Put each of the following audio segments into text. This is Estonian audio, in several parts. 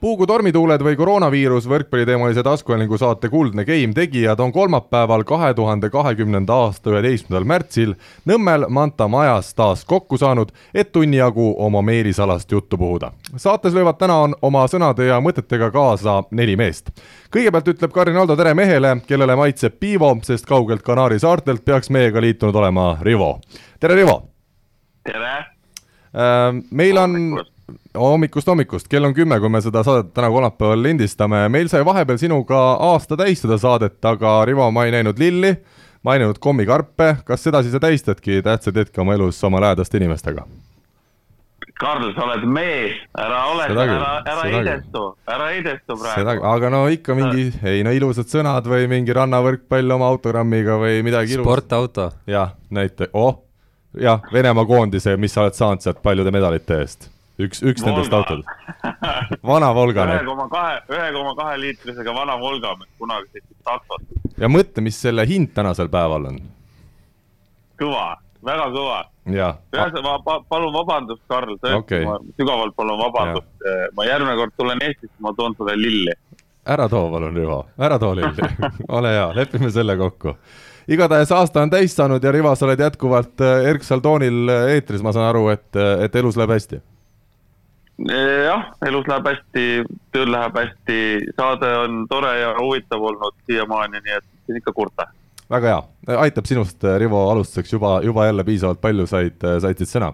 puugu tormituuled või koroonaviirus võrkpalliteemalise taskuhäälingu saate Kuldne Game tegijad on kolmapäeval, kahe tuhande kahekümnenda aasta üheteistkümnendal märtsil Nõmmel Manta majas taas kokku saanud, et tunni jagu oma meelisalast juttu puhuda. saates löövad täna on oma sõnade ja mõtetega kaasa neli meest. kõigepealt ütleb Karin Aldo tere mehele, kellele maitseb piivo, sest kaugelt Kanaari saartelt peaks meiega liitunud olema Rivo. tere, Rivo! tere! Äh, meil on hommikust hommikust, kell on kümme, kui me seda saadet täna kolmapäeval lindistame, meil sai vahepeal sinuga aasta täis seda saadet, aga Rivo, ma ei näinud lilli, ma ei näinud kommikarpe, kas sedasi sa tähistadki tähtsaid hetki oma elus oma lähedaste inimestega? Karl, sa oled mees, ära ole, ära, ära heidestu, ära heidestu praegu. aga no ikka mingi, ei no ilusad sõnad või mingi rannavõrkpall oma autogrammiga või midagi ilusat. sportauto. jah, näite-, oh, jah, Venemaa koondise, mis sa oled saanud sealt paljude medalite eest üks, üks nendest autod. vana Volga. ühe koma kahe, ühe koma kahe liitrisega vana Volga, kunagi sõitis Taksot. ja mõtle, mis selle hind tänasel päeval on. kõva, väga kõva. ühesõnaga, ma pa, palun vabandust, Karl, tõesti okay., ma sügavalt palun vabandust. ma järgmine kord tulen Eestisse, ma toon sulle lilli. ära too palun, Rivo, ära too lilli ole hea, lepime selle kokku igatahes aasta on täis saanud ja Rivo, sa oled jätkuvalt äh, erksal toonil äh, eetris, ma saan aru, et, et elus läheb hästi jah, elus läheb hästi, tööl läheb hästi, saade on tore ja huvitav olnud siiamaani, nii et ikka kurta. väga hea, aitab sinust, Rivo, alustuseks juba, juba jälle piisavalt palju said, said siit sõna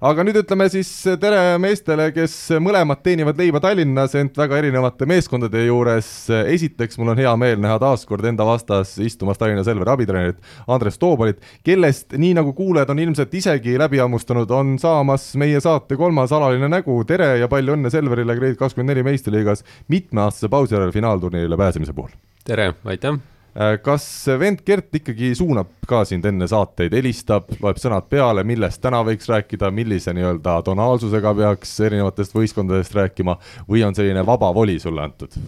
aga nüüd ütleme siis tere meestele, kes mõlemad teenivad leiba Tallinnas, ent väga erinevate meeskondade juures. esiteks, mul on hea meel näha taas kord enda vastas istumas Tallinna Selveri abitreenerit Andres Toobalit, kellest, nii nagu kuulajad on ilmselt isegi läbi hammustanud, on saamas meie saate kolmas alaline nägu. tere ja palju õnne Selverile Grade kakskümmend neli meistriliigas mitmeaastase pausi järel finaalturniirile pääsemise puhul. tere, aitäh Äh, kas vend Gert ikkagi suunab ka sind enne saateid, helistab, loeb sõnad peale, millest täna võiks rääkida, millise nii-öelda tonaalsusega peaks erinevatest võistkondadest rääkima või on selline vaba voli sulle antud?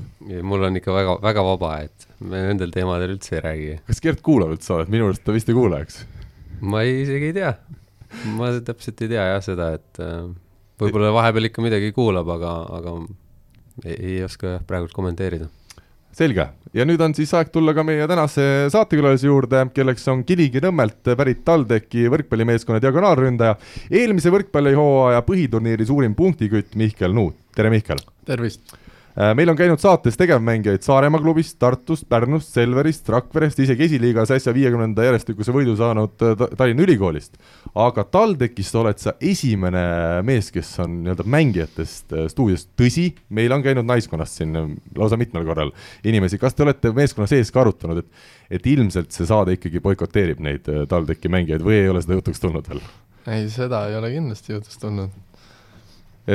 mul on ikka väga, väga vaba, et me nendel teemadel üldse ei räägi. kas Gert kuulab üldse saadet, minu arust ta vist ei kuule, eks? ma ei, isegi ei tea. ma täpselt ei tea jah seda, et äh, võib-olla vahepeal ikka midagi kuulab, aga, aga ei, ei oska jah praegult kommenteerida selge, ja nüüd on siis aeg tulla ka meie tänase saatekülalise juurde, kelleks on Kilingi Nõmmelt pärit TalTechi võrkpallimeeskonna diagonaalründaja, eelmise võrkpallihooaja põhiturniiri suurim punktikütt Mihkel Nuut, tere Mihkel! tervist! Äh, meil on käinud saates tegevmängijaid Saaremaa klubist, Tartust, Pärnust, Selverist, Rakverest, isegi esiliigas äsja viiekümnenda järjestikuse võidu saanud äh, Tallinna Ülikoolist. aga TalTechist oled sa esimene mees, kes on nii-öelda mängijatest äh, stuudios, tõsi, meil on käinud naiskonnast siin lausa mitmel korral inimesi, kas te olete meeskonna sees ka arutanud, et et ilmselt see saade ikkagi boikoteerib neid TalTechi mängijaid või ei ole seda jutuks tulnud veel? ei, seda ei ole kindlasti jutuks tulnud.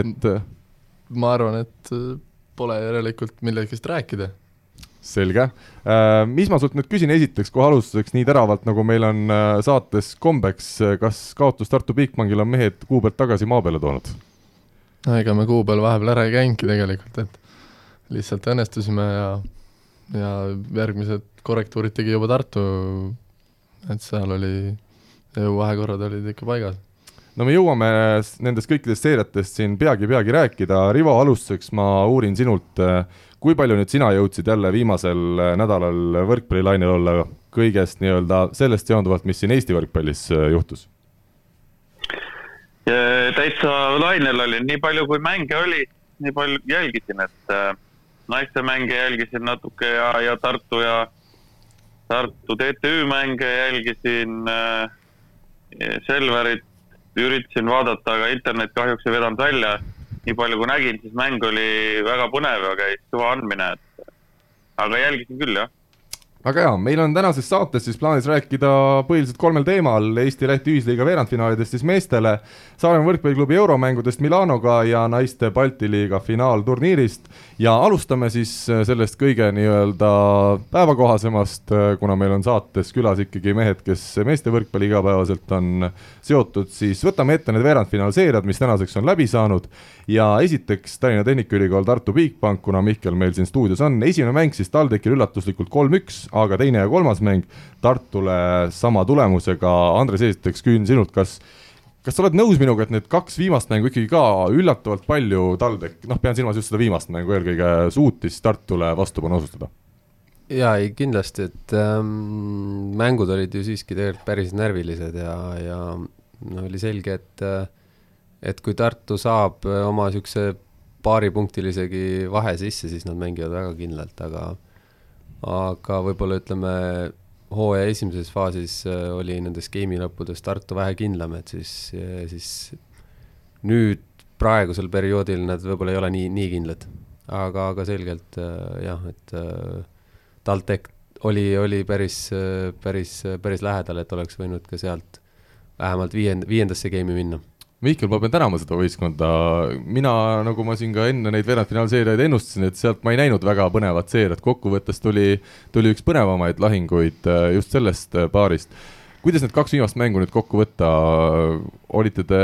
et ma arvan, et pole järelikult millegist rääkida. selge äh,, mis ma sult nüüd küsin esiteks kohe alustuseks nii teravalt, nagu meil on äh, saates kombeks, äh, kas kaotus Tartu Bigbankil on mehed kuu pealt tagasi maa peale toonud? no ega me kuu peal vahepeal ära ei käinudki tegelikult, et lihtsalt õnnestusime ja, ja järgmised korrektuurid tegi juba Tartu, et seal oli, jõuvahekorrad olid ikka paigas no me jõuame nendest kõikidest seeriatest siin peagi-peagi rääkida, Rivo, alustuseks ma uurin sinult, kui palju nüüd sina jõudsid jälle viimasel nädalal võrkpallilainel olla? Kõigest nii-öelda sellest seonduvalt, mis siin Eesti võrkpallis äh, juhtus? täitsa lainel olin, nii palju kui mänge oli, nii palju jälgisin, et äh, naiste mänge jälgisin natuke ja, ja Tartu ja Tartu TTÜ mänge jälgisin äh,, Selverit üritasin vaadata, aga internet kahjuks ei vedanud välja. nii palju kui nägin, siis mäng oli väga põnev ja käis kõva andmine, et aga jälgisin küll, jah. Aga jaa, meil on tänases saates siis plaanis rääkida põhiliselt kolmel teemal, Eesti-Läti ühisliiga veerandfinaalidest siis meestele, Saaremaa võrkpalliklubi euromängudest Milanoga ja naiste Balti liiga finaalturniirist. Ja alustame siis sellest kõige nii-öelda päevakohasemast, kuna meil on saates külas ikkagi mehed, kes meeste võrkpalli igapäevaselt on seotud, siis võtame ette need veerandfinaalseeriad, mis tänaseks on läbi saanud. Ja esiteks Tallinna Tehnikaülikool, Tartu Bigbank, kuna Mihkel meil siin stuudios on, esimene mäng siis TalTechil üllatuslikult kolm-üks, aga teine ja kolmas mäng Tartule sama tulemusega, Andres, esiteks küsin sinult, kas kas sa oled nõus minuga, et need kaks viimast mängu ikkagi ka üllatavalt palju TalTech, noh, pean silmas just seda viimast mängu eelkõige, suutis Tartule vastupanu osustada? jaa, ei kindlasti, et ähm, mängud olid ju siiski tegelikult päris närvilised ja, ja no oli selge, et et kui Tartu saab oma niisuguse paaripunktilisegi vahe sisse, siis nad mängivad väga kindlalt, aga aga võib-olla ütleme, hooaja esimeses faasis äh, oli nendes game'i lõppudes Tartu vähe kindlam, et siis, äh, siis nüüd praegusel perioodil nad võib-olla ei ole nii, nii kindlad. aga, aga selgelt äh, jah, et TalTech oli, oli päris, päris, päris lähedal, et oleks võinud ka sealt vähemalt viiend-, viiendasse game'i minna Mihkel, ma pean tänama seda võistkonda, mina, nagu ma siin ka enne neid veerandfinaalseeriaid ennustasin, et sealt ma ei näinud väga põnevat seeriat, kokkuvõttes tuli, tuli üks põnevamaid lahinguid äh, just sellest äh, paarist. kuidas need kaks viimast mängu nüüd kokku võtta, olite te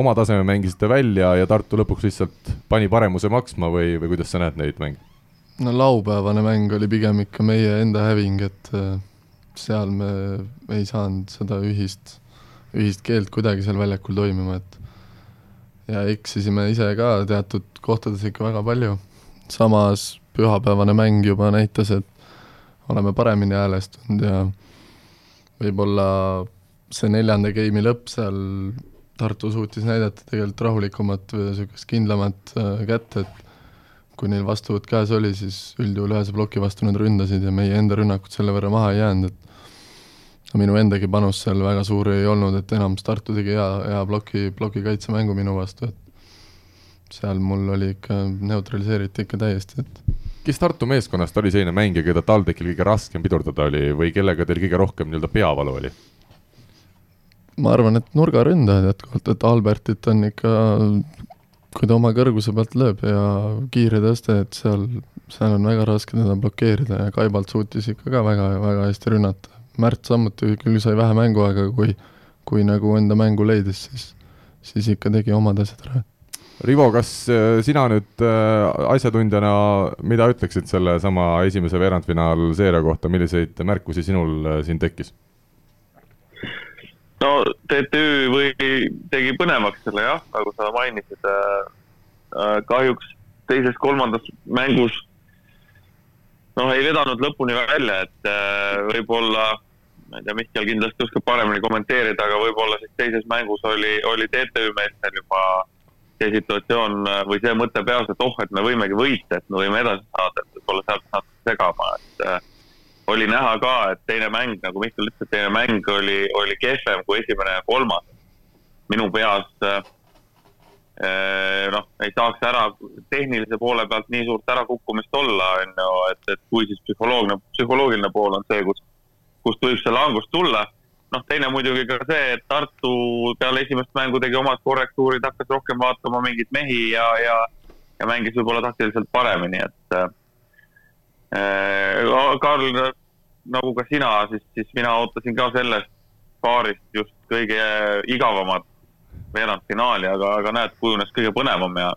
oma taseme mängisite välja ja Tartu lõpuks lihtsalt pani paremuse maksma või, või kuidas sa näed neid mänge? no laupäevane mäng oli pigem ikka meie enda häving, et äh, seal me ei saanud seda ühist ühist keelt kuidagi seal väljakul toimima, et ja eksisime ise ka teatud kohtades ikka väga palju, samas pühapäevane mäng juba näitas, et oleme paremini häälestunud ja võib-olla see neljanda game'i lõpp seal Tartu suutis näidata tegelikult rahulikumat või niisugust kindlamat äh, kätt, et kui neil vastuvõtt käes oli, siis üldjuhul ühese ploki vastu nad ründasid ja meie enda rünnakud selle võrra maha ei jäänud, et minu endagi panus seal väga suur ei olnud, et enamus Tartu tegi hea, hea ploki, plokikaitsemängu minu vastu, et seal mul oli ikka, neutraliseeriti ikka täiesti, et kes Tartu meeskonnast oli selline mängija, keda TalTechil kõige raskem pidurdada oli või kellega teil kõige rohkem nii-öelda peavalu oli? ma arvan, et nurgaründajad jätkuvalt, et Albertit on ikka, kui ta oma kõrguse pealt lööb ja kiire tõste, et seal, seal on väga raske teda blokeerida ja Kaibalt suutis ikka ka väga, väga hästi rünnata Märt samuti küll sai vähe mänguaega, kui, kui nagu enda mängu leidis, siis, siis ikka tegi omad asjad ära. Rivo, kas äh, sina nüüd äh, asjatundjana, mida ütleksid sellesama esimese veerandfinaalseeria kohta, milliseid märkusi sinul äh, siin tekkis? no TTÜ või tegi põnevaks selle jah, nagu sa mainisid. kahjuks teises-kolmandas mängus noh, ei vedanud lõpuni välja, et võib-olla ma ei tea, Mihkel kindlasti oskab paremini kommenteerida, aga võib-olla siis teises mängus oli, oli TTÜ meestel juba see situatsioon või see mõte peas, et oh, et me võimegi võita, et me võime edasi saada, et võib-olla sealt natuke segama, et äh, oli näha ka, et teine mäng, nagu Mihkel ütles, et teine mäng oli, oli kehvem kui esimene ja kolmas. minu peas äh, noh, ei saaks ära tehnilise poole pealt nii suurt ärakukkumist olla, on ju, et, et kui siis psühholoogiline, psühholoogiline pool on see, kus kust võib see langus tulla. noh, teine muidugi ka see, et Tartu peale esimest mängu tegi omad korrektuurid, hakkas rohkem vaatama mingeid mehi ja, ja, ja mängis võib-olla taktiliselt paremini, et äh, Karl, nagu ka sina, siis, siis mina ootasin ka sellest paarist just kõige igavamat veerandfinaali, aga, aga näed, kujunes kõige põnevam ja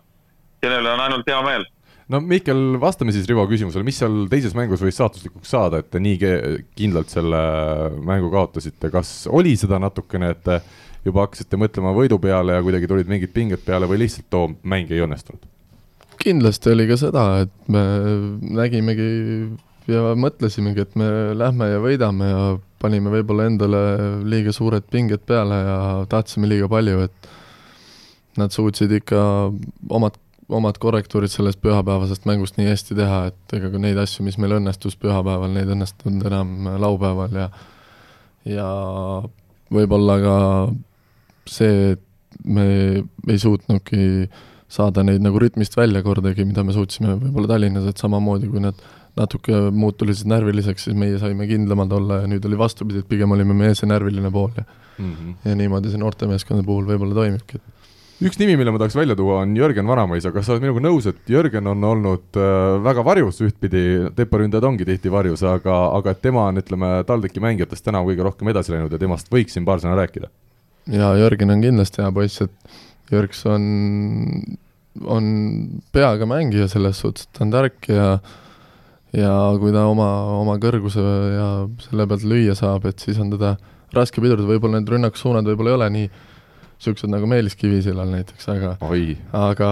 selle üle on ainult hea meel no Mihkel, vastame siis Rivo küsimusele, mis seal teises mängus võis saatuslikuks saada, et te nii kindlalt selle mängu kaotasite, kas oli seda natukene, et juba hakkasite mõtlema võidu peale ja kuidagi tulid mingid pinged peale või lihtsalt too mäng ei õnnestunud? kindlasti oli ka seda, et me nägimegi ja mõtlesimegi, et me lähme ja võidame ja panime võib-olla endale liiga suured pinged peale ja tahtsime liiga palju, et nad suutsid ikka omad omad korrektuurid sellest pühapäevasest mängust nii hästi teha, et ega ka neid asju, mis meil õnnestus pühapäeval, neid õnnestunud enam laupäeval ja ja võib-olla ka see, et me ei suutnudki saada neid nagu rütmist välja kordagi, mida me suutsime võib-olla Tallinnas, et samamoodi kui nad natuke siis närviliseks, siis meie saime kindlamad olla ja nüüd oli vastupidi, et pigem olime meie see närviline pool ja mm. -hmm. ja niimoodi see noortemeeskonna puhul võib-olla toimibki. Üks nimi, mille ma tahaks välja tuua, on Jörgen Vanamõisa, kas sa oled minuga nõus, et Jörgen on olnud äh, väga varjus? Ühtpidi, temporündajad ongi tihti varjus, aga, aga tema on, ütleme, TalTechi mängijatest täna kõige rohkem edasi läinud ja temast võiks siin paar sõna rääkida? jaa, Jörgen on kindlasti hea poiss, et Jörgs on, on peaga mängija selles suhtes, et ta on tark ja ja kui ta oma, oma kõrguse ja selle pealt lüüa saab, et siis on teda raske pidurdada, võib-olla need rünnakusuunad võib-olla ei ole nii niisugused nagu Meelis Kivisillal näiteks, aga aga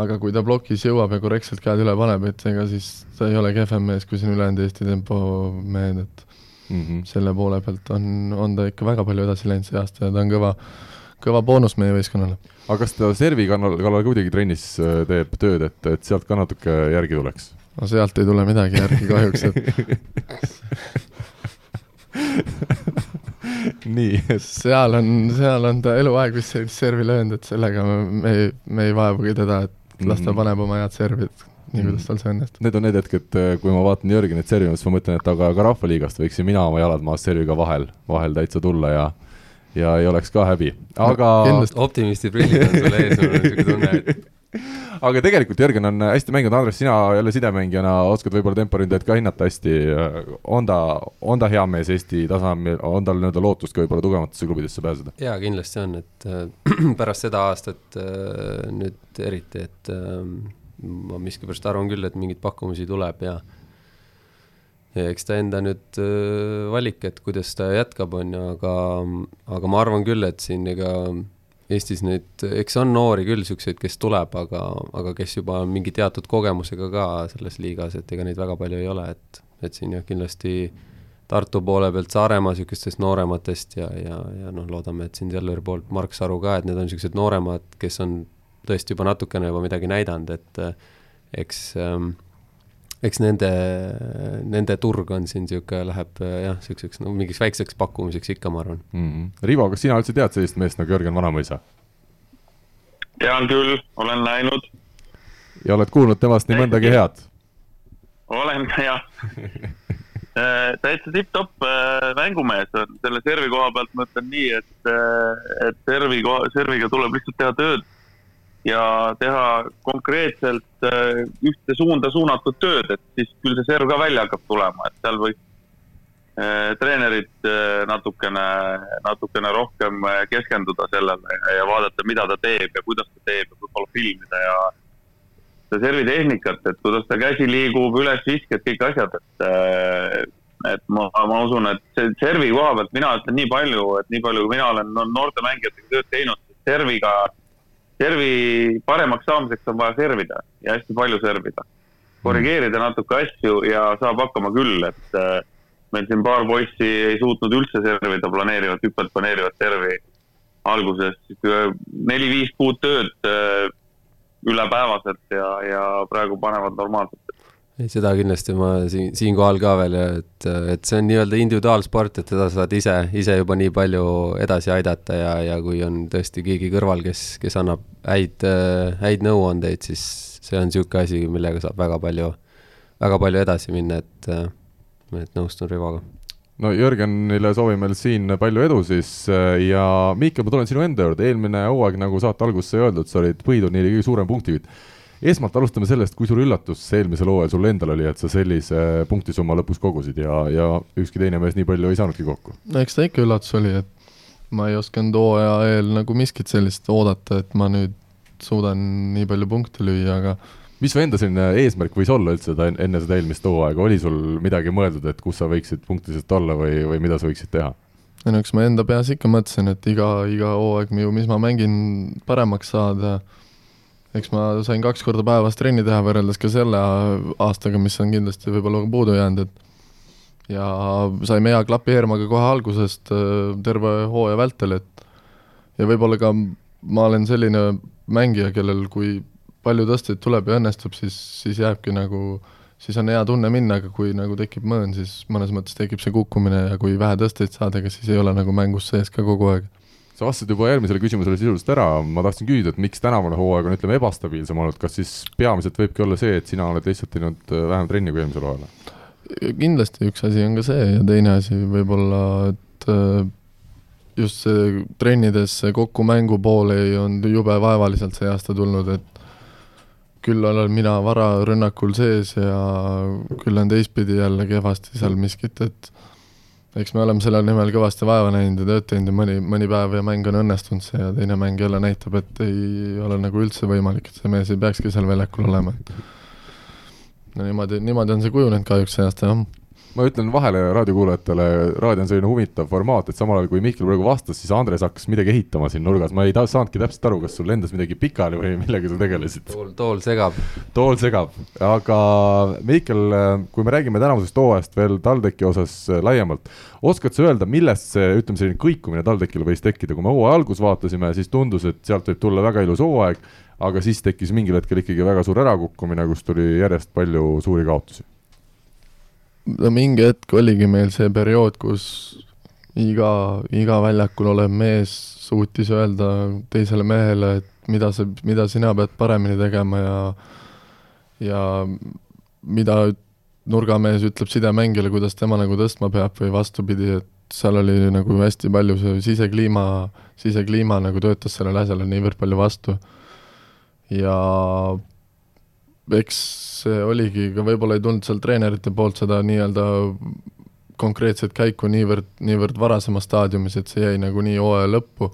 aga kui ta plokis jõuab ja korrektselt käed üle paneb, et ega siis ta ei ole kehvem mees kui siin ülejäänud Eesti tempo mehed, et mm -hmm. selle poole pealt on, on ta ikka väga palju edasi läinud see aasta ja ta on kõva, kõva boonus meie võistkonnale. aga kas ta servi kannal, kallal ka kuidagi trennis äh, teeb tööd, et, et sealt ka natuke järgi tuleks? no sealt ei tule midagi järgi kahjuks, et nii, et seal on, seal on ta eluaeg vist sellist servi löönud, et sellega me, me ei, me ei vaevugi teda, et las ta Mhm. paneb oma head servid, nii kuidas tal see õnnestub. need on need hetked, kui ma vaatan Jörgenit servima, siis ma mõtlen, et aga ka Rahvaliigast võiksin mina oma jalad maas serviga vahel, vahel täitsa tulla ja ja ei oleks ka häbi, aga kindlasti. optimisti prillid on sul ees, mul on niisugune tunne, et aga tegelikult Jörgen on hästi mänginud, Andres, sina jälle sidemängijana oskad võib-olla temporündajat ka hinnata hästi, on ta, on ta hea mees Eesti tasemel, on tal nii-öelda lootust ka võib-olla tugevamatesse klubidesse pääseda? jaa, kindlasti on, et äh, pärast seda aastat äh, nüüd eriti, et äh, ma miskipärast arvan küll, et mingeid pakkumusi tuleb ja ja eks ta enda nüüd äh, valik, et kuidas ta jätkab, on ju, aga, aga ma arvan küll, et siin ega Eestis neid, eks on noori küll, niisuguseid, kes tuleb, aga, aga kes juba on mingi teatud kogemusega ka selles liigas, et ega neid väga palju ei ole, et, et siin jah, kindlasti Tartu poole pealt Saaremaa niisugustest noorematest ja, ja, ja noh, loodame, et siin Selveri poolt Mark Saru ka, et need on niisugused nooremad, kes on tõesti juba natukene juba midagi näidanud, et eks ähm, eks nende, nende turg on siin niisugune, läheb jah, niisuguseks no mingiks väikseks pakkumiseks ikka, ma arvan. mm. -hmm. Rivo, kas sina üldse tead sellist meest nagu Jörgen Vanamõisa tean küll, olen näinud, ja oled kuulnud temast nii mõndagi head? olen jah täitsa tipp-topp äh, mängumees on, selle servi koha pealt ma ütlen nii, et, et servi koha, serviga tuleb lihtsalt teha tööd ja teha konkreetselt äh, ühte suunda suunatud tööd, et siis küll see serv ka välja hakkab tulema, et seal võiks äh, treenerid äh, natukene, natukene rohkem äh, keskenduda sellele ja, ja vaadata, mida ta teeb ja kuidas ta teeb ja võib-olla filmida ja seda servitehnikat, et kuidas ta käsi liigub, ülesvisked, kõik asjad, et äh, et ma, ma usun, et see servi koha pealt mina ütlen nii palju, et nii palju, kui mina olen no, noorte mängijatega tööd teinud, serviga, servi paremaks saamiseks on vaja servida ja hästi palju servida. korrigeerida natuke asju ja saab hakkama küll, et äh, meil siin paar poissi ei suutnud üldse servida, planeerivad, hüppelt planeerivad servi alguses neli-viis kuud tööd äh, ülepäevaselt ja, ja praegu panevad normaalselt. Ei, seda kindlasti ma siin, siinkohal ka veel, et, et see on nii-öelda individuaalsport, et seda saad ise, ise juba nii palju edasi aidata ja, ja kui on tõesti keegi kõrval, kes, kes annab häid, häid nõuandeid, siis see on niisugune asi, millega saab väga palju, väga palju edasi minna, et, et nõustun Rivoga no Jörgenile soovime siin palju edu siis ja Miikel, ma tulen sinu enda juurde, eelmine hooaeg, nagu saate alguses sai öeldud, sa olid võiduturniiri kõige suurem punktikütt. Esmalt alustame sellest, kui suur üllatus eelmisel hooajal sul endal oli, et sa sellise punktisumma lõpus kogusid ja, ja ükski teine mees nii palju ei saanudki kokku? no eks ta ikka üllatus oli, et ma ei osanud hooaja eel nagu miskit sellist oodata, et ma nüüd suudan nii palju punkte lüüa, aga mis su enda selline eesmärk võis olla üldse seda enne seda eelmist hooaega, oli sul midagi mõeldud, et kus sa võiksid punktiliselt olla või, või mida sa võiksid teha? ei no eks ma enda peas ikka mõtlesin, et iga, iga hooaeg ju, mis ma mängin, paremaks saada. Eks ma sain kaks korda päevas trenni teha võrreldes ka selle aastaga, mis on kindlasti võib-olla puudu jäänud, et ja saime hea klapi Eermaga kohe algusest terve hooaja vältel, et ja võib-olla ka ma olen selline mängija, kellel kui palju tõsteid tuleb ja õnnestub, siis, siis jääbki nagu, siis on hea tunne minna, aga kui nagu tekib mõõn, siis mõnes mõttes tekib see kukkumine ja kui vähe tõsteid saad, ega siis ei ole nagu mängus sees ka kogu aeg. Sa vastasid juba eelmisele küsimusele sisuliselt ära, ma tahtsin küsida, et miks tänavune hooaeg on, ütleme, ebastabiilsem olnud, kas siis peamiselt võibki olla see, et sina oled lihtsalt teinud äh, vähem trenni kui eelmisel hooajal? kindlasti üks asi on ka see ja teine asi võib-olla, et äh, just see trennides see kokkumängu pool ei olnud jube vaevaliselt see aasta tulnud, et küll olen mina vararünnakul sees ja küll on teistpidi jälle kehvasti seal miskit, et eks me oleme selle nimel kõvasti vaeva näinud ja tööd teinud ja mõni, mõni päev ja mäng on õnnestunud see ja teine mäng jälle näitab, et ei ole nagu üldse võimalik, et see mees ei peakski seal väljakul olema, et no niimoodi, niimoodi on see kujunenud kahjuks see aasta, jah ma ütlen vahele raadiokuulajatele, raadio on selline huvitav formaat, et samal ajal kui Mihkel praegu vastas, siis Andres hakkas midagi ehitama siin nurgas, ma ei ta-, saanudki täpselt aru, kas sul lendas midagi pikali või millega sa tegelesid. tool, tool segab. tool segab, aga Mihkel, kui me räägime tänavusest hooajast veel TalTechi osas laiemalt, oskad sa öelda, millest see, ütleme, selline kõikumine TalTechil võis tekkida, kui me hooaja algus vaatasime, siis tundus, et sealt võib tulla väga ilus hooaeg, aga siis tekkis mingil hetkel ikkagi väga suur ärakukkumine, kus tuli järjest palju suuri kaotusi no mingi hetk oligi meil see periood, kus iga, iga väljakul olev mees suutis öelda teisele mehele, et mida sa, mida sina pead paremini tegema ja ja mida nurgamees ütleb sidemängijale, kuidas tema nagu tõstma peab või vastupidi, et seal oli nagu hästi palju see sisekliima, sisekliima nagu töötas sellele asjale niivõrd palju vastu. ja eks see oligi, ka võib-olla ei tulnud seal treenerite poolt seda nii-öelda konkreetset käiku niivõrd, niivõrd varasemas staadiumis, et see jäi nagunii hooaja lõppu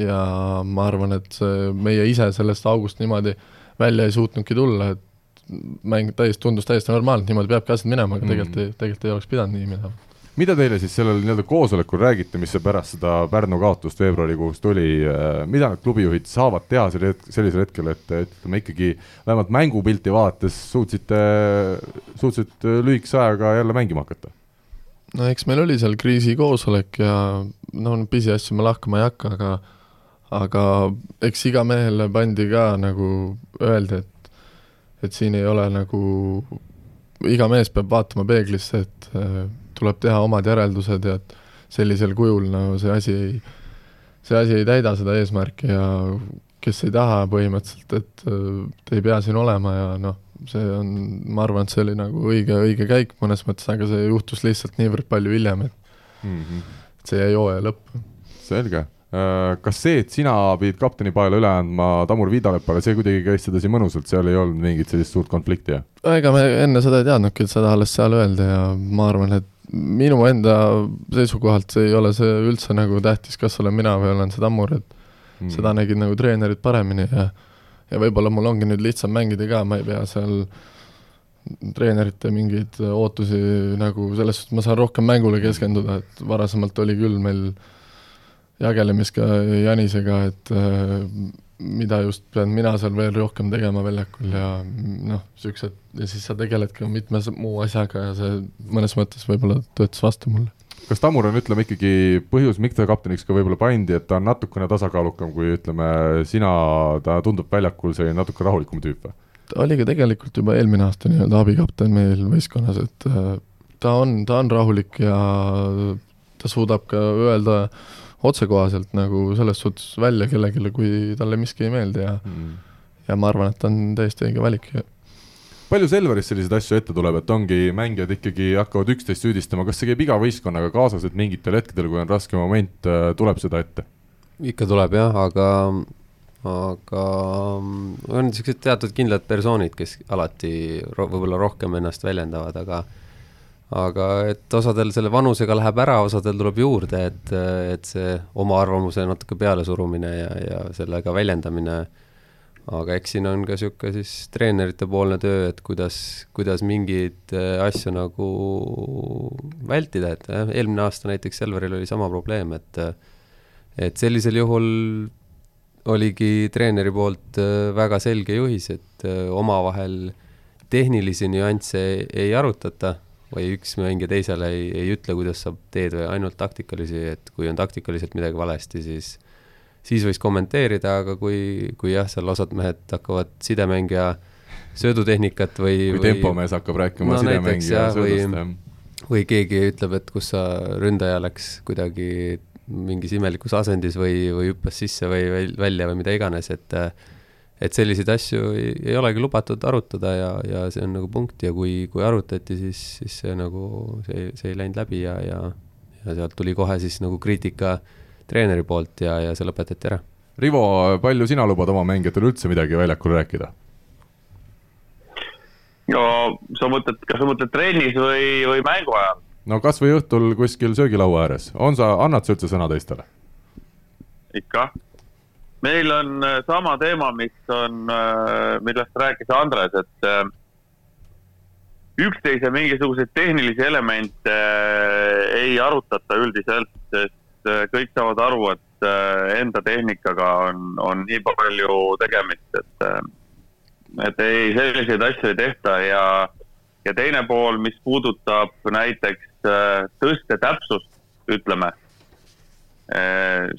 ja ma arvan, et see, meie ise sellest august niimoodi välja ei suutnudki tulla, et mäng täiesti, tundus täiesti normaalne, niimoodi peabki asjad minema, aga tegelikult mm. ei, tegelikult ei oleks pidanud nii minema mida teile siis sellel nii-öelda koosolekul räägiti, mis pärast seda Pärnu kaotust veebruarikuus tuli, äh, mida need klubijuhid saavad teha sel hetk, sellisel hetkel, et ütleme ikkagi vähemalt mängupilti vaadates suutsite, suutsite lühikese ajaga jälle mängima hakata? no eks meil oli seal kriisikoosolek ja no pisiasju ma lahkama ei hakka, aga aga eks iga mehele pandi ka nagu öeldi, et et siin ei ole nagu, iga mees peab vaatama peeglisse, et tuleb teha omad järeldused ja et sellisel kujul no see asi ei, see asi ei täida seda eesmärki ja kes ei taha põhimõtteliselt, et te ei pea siin olema ja noh, see on, ma arvan, et see oli nagu õige, õige käik mõnes mõttes, aga see juhtus lihtsalt niivõrd palju hiljem, et mm -hmm. see jäi hooaja lõppu. selge Äh, kas see, et sina pidid kaptenipaela üle andma Tamur Viidalepale, see kuidagi käis sedasi mõnusalt, seal ei olnud mingit sellist suurt konflikti, jah? ega me enne seda ei teadnudki, et seda alles seal öeldi ja ma arvan, et minu enda seisukohalt ei ole see üldse nagu tähtis, kas olen mina või olen see Tammur, et mm. seda nägid nagu treenerid paremini ja ja võib-olla mul ongi nüüd lihtsam mängida ka, ma ei pea seal treenerite mingeid ootusi nagu selles suhtes, ma saan rohkem mängule keskenduda, et varasemalt oli küll meil jagelemist ka Janisega, et mida just pean mina seal veel rohkem tegema väljakul ja noh, niisugused, ja siis sa tegeled ka mitme muu asjaga ja see mõnes mõttes võib-olla töötas vastu mulle. kas Tammur on, ütleme ikkagi põhjus, miks ta kapteniks ka võib-olla pandi, et ta on natukene tasakaalukam kui ütleme sina, ta tundub väljakul selline natuke rahulikum tüüp või? ta oli ka tegelikult juba eelmine aasta nii-öelda abikapten meil võistkonnas, et äh, ta on, ta on rahulik ja ta suudab ka öelda äh, otsekohaselt nagu selles suhtes välja kellelegi, kui talle miski ei meeldi ja mm. ja ma arvan, et ta on täiesti õige valik. palju Selveris selliseid asju ette tuleb, et ongi mängijad ikkagi hakkavad üksteist süüdistama, kas see käib iga võistkonnaga kaasas, et mingitel hetkedel, kui on raske moment, äh, tuleb seda ette? ikka tuleb jah, aga aga on niisugused teatud kindlad persoonid, kes alati ro võib-olla rohkem ennast väljendavad, aga aga et osadel selle vanusega läheb ära, osadel tuleb juurde, et, et see oma arvamuse natuke pealesurumine ja, ja sellega väljendamine, aga eks siin on ka niisugune siis treenerite poolne töö, et kuidas, kuidas mingeid äh, asju nagu vältida, et eelmine aasta näiteks Selveril oli sama probleem, et et sellisel juhul oligi treeneri poolt äh, väga selge juhis, et äh, omavahel tehnilisi nüansse ei arutata või üks mängija teisele ei, ei ütle, kuidas sa teed või ainult taktikalisi, et kui on taktikaliselt midagi valesti, siis siis võis kommenteerida, aga kui, kui jah, seal osad mehed hakkavad sidemängija söödutehnikat või kui tempomees hakkab rääkima no, sidemängija söödust, jah. või keegi ütleb, et kus sa, ründaja läks kuidagi mingis imelikus asendis või, või hüppas sisse või väl- välja või mida iganes, et et selliseid asju ei, ei olegi lubatud arutada ja, ja see on nagu punkt ja kui, kui arutati, siis, siis see nagu, see, see ei läinud läbi ja, ja ja sealt tuli kohe siis nagu kriitika treeneri poolt ja, ja see lõpetati ära. Rivo, palju sina lubad oma mängijatele üldse midagi väljakul rääkida? no sa mõtled, kas sa mõtled trennis või, või mängu ajal? no kasvõi õhtul kuskil söögilaua ääres, on sa, annad sa üldse sõna teistele? ikka. Meil on äh, sama teema, mis on, äh, millest rääkis Andres, et äh, üksteise mingisuguseid tehnilisi elemente ei arutata üldiselt, sest kõik saavad aru, et enda tehnikaga on, on nii palju tegemist, et et ei, selliseid asju ei tehta ja, ja teine pool, mis puudutab näiteks tõste täpsust, ütleme,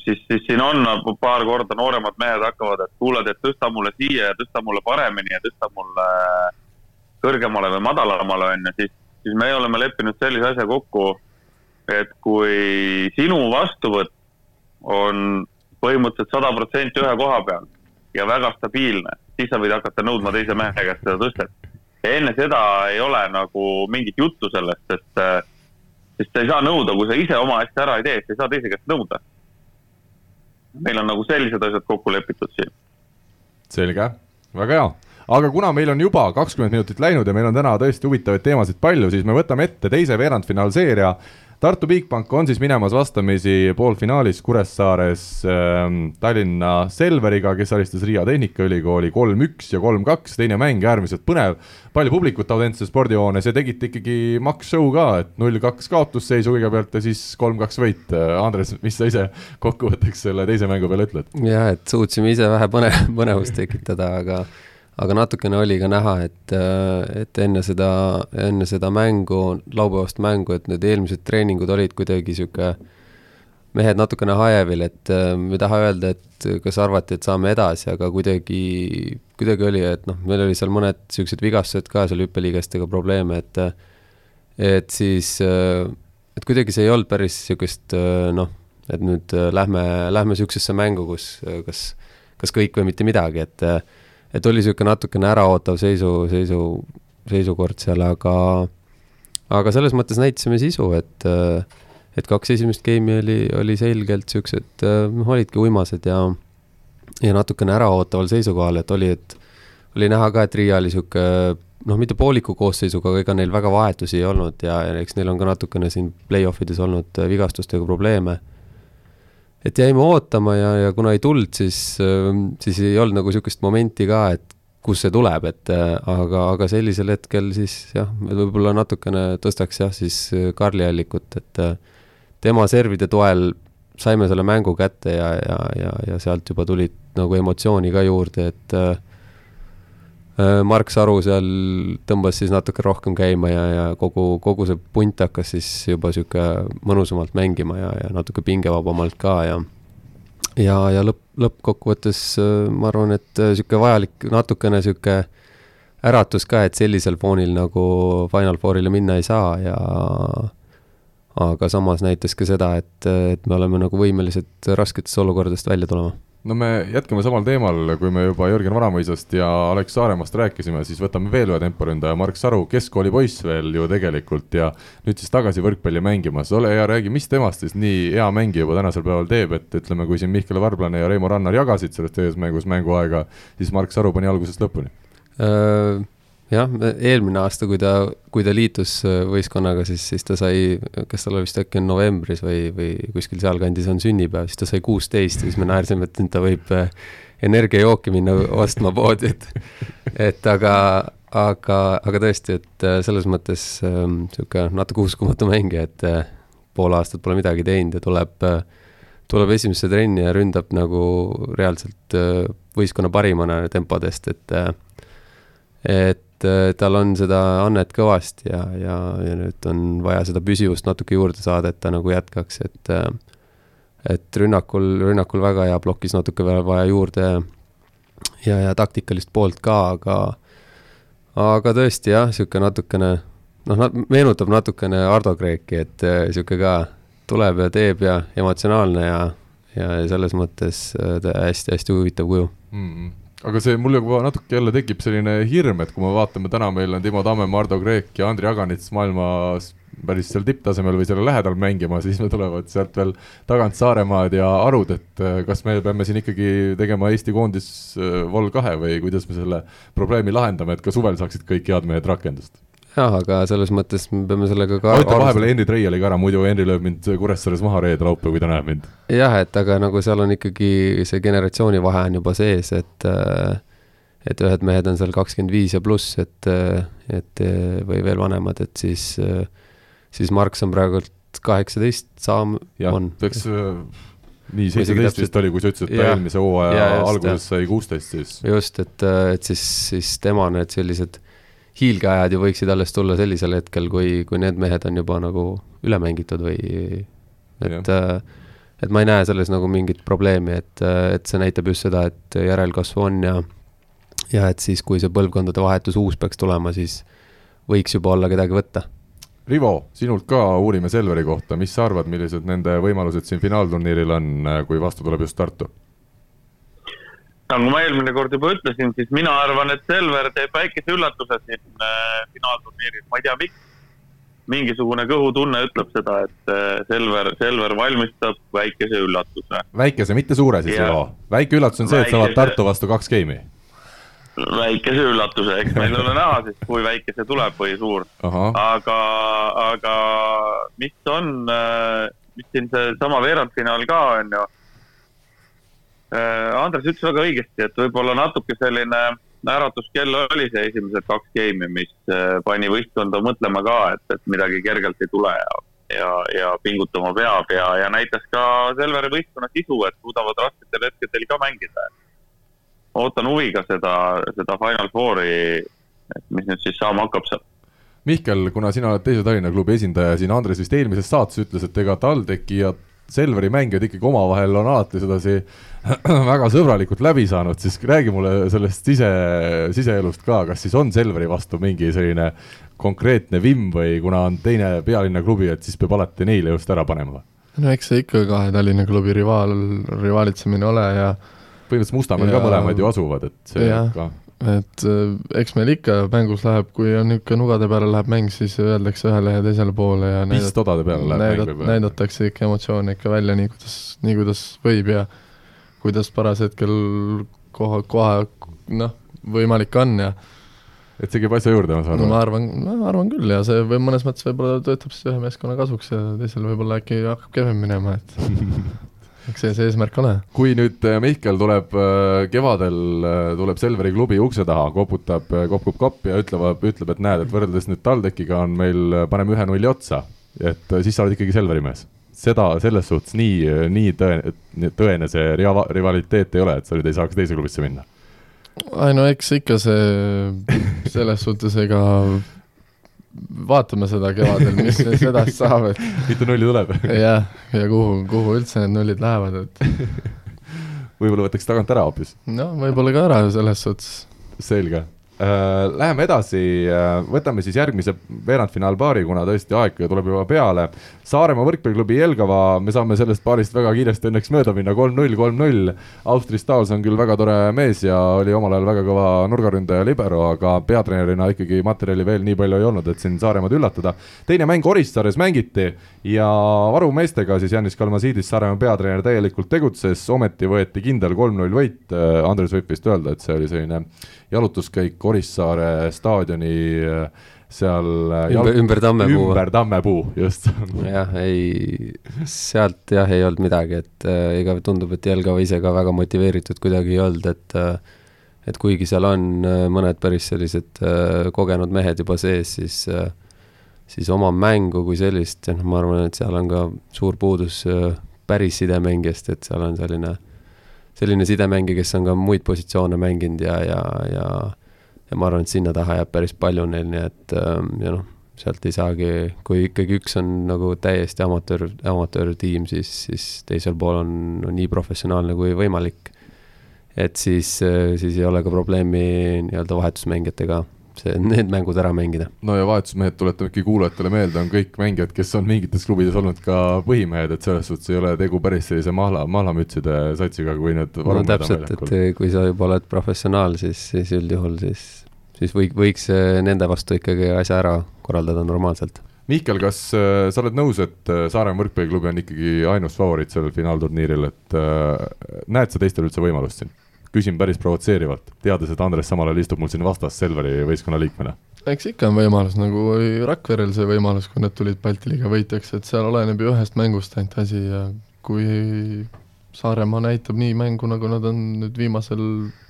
siis, siis siin on paar korda nooremad mehed hakkavad, et kuuled, et tõsta mulle siia ja tõsta mulle paremini ja tõsta mulle kõrgemale või madalamale, on ju, siis, siis me oleme leppinud sellise asja kokku, et kui sinu vastuvõtt on põhimõtteliselt sada protsenti ühe koha peal ja väga stabiilne siis sa võid hakata nõudma teise mehe käest seda tõstet. enne seda ei ole nagu mingit juttu sellest, sest, äh, sest sa ei saa nõuda, kui sa ise oma asja ära ei tee, sa ei saa teise käest nõuda. meil on nagu sellised asjad kokku lepitud siin. selge, väga hea aga kuna meil on juba kakskümmend minutit läinud ja meil on täna tõesti huvitavaid teemasid palju, siis me võtame ette teise veerandfinaalseeria Tartu Bigbank on siis minemas vastamisi poolfinaalis Kuressaares äh, Tallinna Selveriga, kes alistas Riia Tehnikaülikooli kolm-üks ja kolm-kaks, teine mäng äärmiselt põnev, palju publikut Audentse spordihoones ja tegite ikkagi maks-show ka, et null-kaks kaotusseisu kõigepealt ja siis kolm-kaks võit. Andres, mis sa ise kokkuvõtteks selle teise mängu peale ütled? jah, et suutsime ise vähe põne-, põnevust tekitada, aga aga natukene oli ka näha, et, et enne seda, enne seda mängu, laupäevast mängu, et need eelmised treeningud olid kuidagi sihuke, mehed natukene hajevil, et ma ei taha öelda, et kas arvati, et saame edasi, aga kuidagi, kuidagi oli, et noh, meil oli seal mõned siuksed vigastused ka seal hüppeliigestega probleeme, et et siis, et kuidagi see ei olnud päris sihukest noh, et nüüd lähme, lähme sihukesesse mängu, kus kas, kas kõik või mitte midagi, et et oli niisugune natukene äraootav seisu, seisu, seisukord seal, aga aga selles mõttes näitasime sisu, et et kaks esimest game'i oli, oli selgelt niisugused, noh, olidki uimased ja ja natukene äraootaval seisukohal, et oli, et oli näha ka, et Riia oli niisugune noh, mitte pooliku koosseisuga, aga ega neil väga vahetusi ei olnud ja, ja eks neil on ka natukene siin play-off ides olnud vigastustega probleeme et jäime ootama ja, ja kuna ei tulnud, siis, ähm, siis ei olnud nagu niisugust momenti ka, et kus see tuleb, et äh, aga, aga sellisel hetkel siis jah, võib-olla natukene tõstaks jah, siis äh, Karli Allikut, et äh, tema servide toel saime selle mängu kätte ja, ja, ja, ja sealt juba tulid nagu emotsiooni ka juurde, et äh, Mark Saru seal tõmbas siis natuke rohkem käima ja, ja kogu, kogu see punt hakkas siis juba sihuke mõnusamalt mängima ja, ja natuke pingevabamalt ka ja ja, ja lõpp, lõppkokkuvõttes äh, ma arvan, et äh, sihuke vajalik natukene sihuke äratus ka, et sellisel foonil nagu Final Fourile minna ei saa ja aga samas näitas ka seda, et, et me oleme nagu võimelised rasketest olukordadest välja tulema no me jätkame samal teemal, kui me juba Jörgen Varamõisast ja Alex Saaremaast rääkisime, siis võtame veel ühe temporündaja, Mark Saru, keskkooli poiss veel ju tegelikult ja nüüd siis tagasi võrkpalli mängimas, ole hea, räägi, mis temast siis nii hea mängija juba tänasel päeval teeb, et ütleme, kui siin Mihkel Varblane ja Reimo Rannar jagasid selles teises mängus mänguaega, siis Mark Saru pani algusest lõpuni. Äh jah, eelmine aasta, kui ta, kui ta liitus äh, võistkonnaga, siis, siis ta sai, kas tal oli vist äkki novembris või, või kuskil sealkandis on sünnipäev, siis ta sai kuusteist ja siis me naersime, et ta võib äh, energiajooki minna ostma poodi, et, et aga, aga, aga tõesti, et äh, selles mõttes niisugune ähm, natuke uskumatu mängija, et pool aastat pole midagi teinud ja tuleb, tuleb esimesse trenni ja ründab nagu reaalselt võistkonna parimana tempodest, et et et äh, tal on seda annet kõvasti ja, ja, ja nüüd on vaja seda püsivust natuke juurde saada, et ta nagu jätkaks, et äh, et rünnakul, rünnakul väga hea, plokis natuke veel vaja juurde ja, ja taktikalist poolt ka, aga aga tõesti jah, niisugune natukene noh, meenutab natukene Ardo Kreeki, et niisugune äh, ka tuleb ja teeb ja emotsionaalne ja, ja selles mõttes hästi-hästi huvitav kuju mm. -hmm aga see mul juba natuke jälle tekib selline hirm, et kui me vaatame, täna meil on Timo Tamme, Mardo Kreek ja Andri Aganits maailmas päris seal tipptasemel või selle lähedal mängima, siis me tulevad sealt veel tagant Saaremaad ja Arud, et äh, kas me peame siin ikkagi tegema Eesti koondis äh, vol kahe või kuidas me selle probleemi lahendame, et ka suvel saaksid kõik head mehed rakendust? Jah, aga selles mõttes me peame sellega ka ma ütlen vahepeal Henri Treiali ka ära, muidu Henri lööb mind Kuressaares maha reede laupäev, kui ta näeb mind. jah, et aga nagu seal on ikkagi see generatsioonivahe on juba sees, et äh, et ühed mehed on seal kakskümmend viis ja pluss, et, et või veel vanemad, et siis äh, siis Marks on praegult kaheksateist saam-, on. eks äh, nii, seitseteist vist oli, kui sa ütlesid, et ta eelmise hooaja alguses sai kuusteist siis. just, et, äh, et siis, siis tema need sellised hiilgeajad ju võiksid alles tulla sellisel hetkel, kui, kui need mehed on juba nagu üle mängitud või et, äh, et ma ei näe selles nagu mingit probleemi, et, et see näitab just seda, et järelkasvu on ja ja et siis, kui see põlvkondade vahetus uus peaks tulema, siis võiks juba olla kedagi võtta. Rivo, sinult ka uurime Selveri kohta, mis sa arvad, millised nende võimalused siin finaalturniiril on, kui vastu tuleb just Tartu? Nagu ma eelmine kord juba ütlesin, siis mina arvan, et Selver teeb väikese üllatuse siin äh, finaalturniiril, ma ei tea, miks. mingisugune kõhutunne ütleb seda, et äh, Selver, Selver valmistab väikese üllatuse. väikese, mitte suure siis, Rivo. väike üllatus on see, et sa oled Tartu vastu kaks geimi väikese üllatuse, eks meil ole näha siis, kui väike see tuleb või suur. aga, aga mis on, äh, mis siin seesama veerandfinaal ka on ju. Äh, Andres ütles väga õigesti, et võib-olla natuke selline äratuskell oli see esimesed kaks geimi, mis äh, pani võistkonda mõtlema ka, et, et midagi kergelt ei tule ja, ja, ja pingutama peab ja, ja näitas ka Selveri võistkonna sisu, et suudavad rasketel hetkedel ka mängida ootan huviga seda, seda Final Fouri, et mis nüüd siis saama hakkab seal. Mihkel, kuna sina oled teise Tallinna klubi esindaja siin, Andres vist eelmises saates ütles, et ega TalTechi ja Selveri mängijad ikkagi omavahel on alati sedasi väga sõbralikult läbi saanud, siis räägi mulle sellest sise, siseelust ka, kas siis on Selveri vastu mingi selline konkreetne vimm või kuna on teine pealinna klubi, et siis peab alati neile just ära panema? no eks see ikka kahe Tallinna klubi rivaal, rivaalitsemine ole ja põhimõtteliselt Mustamäel ka mõlemad ju asuvad, et see ja, ka et äh, eks meil ikka mängus läheb, kui on niisugune nugade peale läheb mäng, siis öeldakse ühele ja teisele poole ja vist odade peale läheb näidat, mäng võib-olla. näidatakse ikka emotsioone ikka välja nii, kuidas, nii kuidas võib ja kuidas parashetkel koha, koha noh, võimalik on ja et see käib asja juurde, ma saan aru? no ma arvan, ma arvan küll ja see või mõnes mõttes võib-olla töötab siis ühe meeskonna kasuks ja teisel võib-olla äkki hakkab kehvem minema, et eks see see eesmärk ole. kui nüüd äh, Mihkel tuleb äh, kevadel, äh, tuleb Selveri klubi ukse taha, koputab, kopub koppi ja ütleb, ütleb, et näed, et võrreldes nüüd TalTechiga on meil, paneme ühe nulli otsa, et siis sa oled ikkagi Selveri mees seda selles suhtes nii, nii tõene, tõene see riva-, rivaliteet ei ole, et sa nüüd ei saaks teise klubisse minna? ei no eks ikka see selles suhtes, ega vaatame seda kevadel, mis edasi saab, et mitu nulli tuleb jah, ja kuhu, kuhu üldse need nullid lähevad, et võib-olla võtaks tagant ära hoopis? no võib-olla ka ära selles suhtes. selge läheme edasi, äh, võtame siis järgmise veerandfinaalpaari, kuna tõesti aeg tuleb juba peale. Saaremaa võrkpalliklubi Jelgava, me saame sellest paarist väga kiiresti õnneks mööda minna, kolm-null, kolm-null. Austri Stahls on küll väga tore mees ja oli omal ajal väga kõva nurgaründaja libero, aga peatreenerina ikkagi materjali veel nii palju ei olnud, et siin Saaremaad üllatada. teine mäng Orissaares mängiti ja varumeestega siis Janis Kalmasiidis, Saaremaa peatreener, täielikult tegutses, ometi võeti kindel kolm-null võit. Andres võib vist öelda, et see oli selline jalutuskäik Orissaare staadioni äh, seal äh, ümber, ümber Tammepuu. ümber Tammepuu, just jah, ei, sealt jah, ei olnud midagi, et äh, ega tundub, et Jelgava ise ka väga motiveeritud kuidagi ei olnud, et äh, et kuigi seal on äh, mõned päris sellised äh, kogenud mehed juba sees, siis äh, siis oma mängu kui sellist, noh, ma arvan, et seal on ka suur puudus äh, päris sidemängijast, et seal on selline äh, selline sidemängija, kes on ka muid positsioone mänginud ja, ja, ja ja ma arvan, et sinna taha jääb päris palju neil, nii et ähm, ja noh, sealt ei saagi, kui ikkagi üks on nagu täiesti amatöör, amatöörtiim, siis, siis teisel pool on, on nii professionaalne kui võimalik. et siis, siis ei ole ka probleemi nii-öelda vahetusmängijatega see, need mängud ära mängida. no ja vahetusmehed, tuletame ikkagi kuulajatele meelde, on kõik mängijad, kes on mingites klubides olnud ka põhimehed, et selles suhtes ei ole tegu päris sellise mahla, mahlamütside satsiga, kui need no täpselt, et kui sa juba oled professionaal, siis, siis üldjuhul siis, siis või, võiks äh, nende vastu ikkagi asja ära korraldada normaalselt. Mihkel, kas äh, sa oled nõus, et Saaremaa võrkpalliklubi on ikkagi ainus favoriit sellel finaalturniiril, et näed sa teistel üldse võimalust siin? Küsin päris provotseerivalt, teades, et Andres samal ajal istub mul siin vastas Selveri võistkonna liikmena. eks ikka on võimalus, nagu oli Rakverel see võimalus, kui nad tulid Balti liiga võitjaks, et seal oleneb ju ühest mängust ainult asi ja kui Saaremaa näitab nii mängu, nagu nad on nüüd viimasel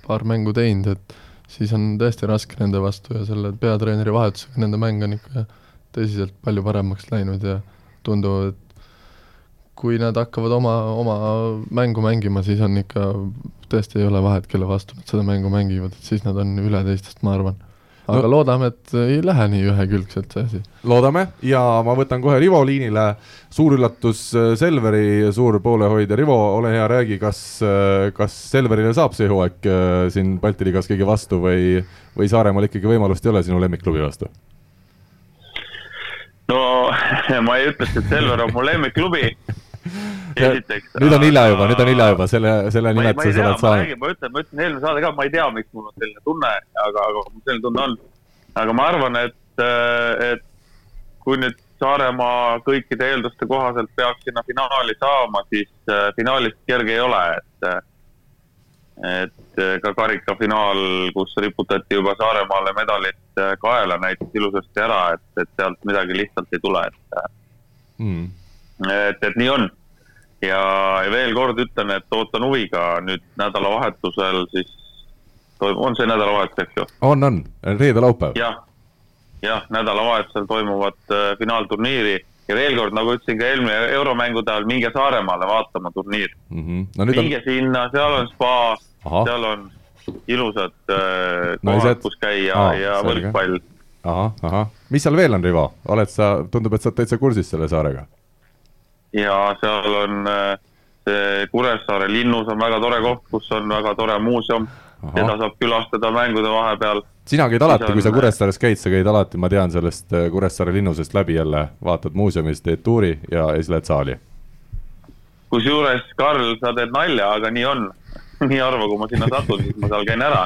paar mängu teinud, et siis on tõesti raske nende vastu ja selle peatreeneri vahetusega nende mäng on ikka tõsiselt palju paremaks läinud ja tunduvad, et kui nad hakkavad oma, oma mängu mängima, siis on ikka, tõesti ei ole vahet, kelle vastu nad seda mängu mängivad, et siis nad on üle teistest, ma arvan. aga no, loodame, et ei lähe nii ühekülgselt see asi. loodame ja ma võtan kohe Rivo liinile, suur üllatus, äh, Selveri suur poolehoidja, Rivo, ole hea, räägi, kas, äh, kas Selverile saab see hooaeg äh, siin Balti liigas keegi vastu või, või Saaremaal ikkagi võimalust ei ole sinu lemmikklubi vastu? no ma ei ütleks, et Selver on mu lemmikklubi. Nüüd on hilja juba, nüüd on hilja juba, selle, selle nimetuse sa oled saanud. ma ütlen, ma ütlen eelmine saade ka, ma ei tea, miks mul on selline tunne, aga, aga mul selline tunne on. aga ma arvan, et, et kui nüüd Saaremaa kõikide eelduste kohaselt peaks sinna finaali saama, siis äh, finaalist kerge ei ole, et et ka karikafinaal, kus riputati juba Saaremaale medalid kaela, näitas ilusasti ära, et, et sealt midagi lihtsalt ei tule, et mm. et, et nii on ja, ja veel kord ütlen, et ootan huviga nüüd nädalavahetusel siis, on see nädalavahetus, eks ju? on, on, reede-laupäev. jah, jah, nädalavahetusel toimuvat äh, finaalturniiri ja veel kord, nagu ütlesin ka eelmine euromängude ajal, minge Saaremaale vaatama turniiri mm. -hmm. No, minge on... sinna, seal on spa, seal on ilusad äh, kohad, kus käia Aa, ja võrkpall. ahah, ahah, mis seal veel on, Rivo, oled sa, tundub, et sa oled täitsa kursis selle saarega ja seal on äh, see Kuressaare linnus on väga tore koht, kus on väga tore muuseum, seda saab külastada mängude vahepeal. sina käid alati, kui sa Kuressaares käid, sa käid alati, ma tean sellest äh, Kuressaare linnusest läbi jälle, vaatad muuseumis, teed tuuri ja siis lähed saali. kusjuures, Karl, sa teed nalja, aga nii on. Nii harva, kui ma sinna satun, siis ma seal käin ära,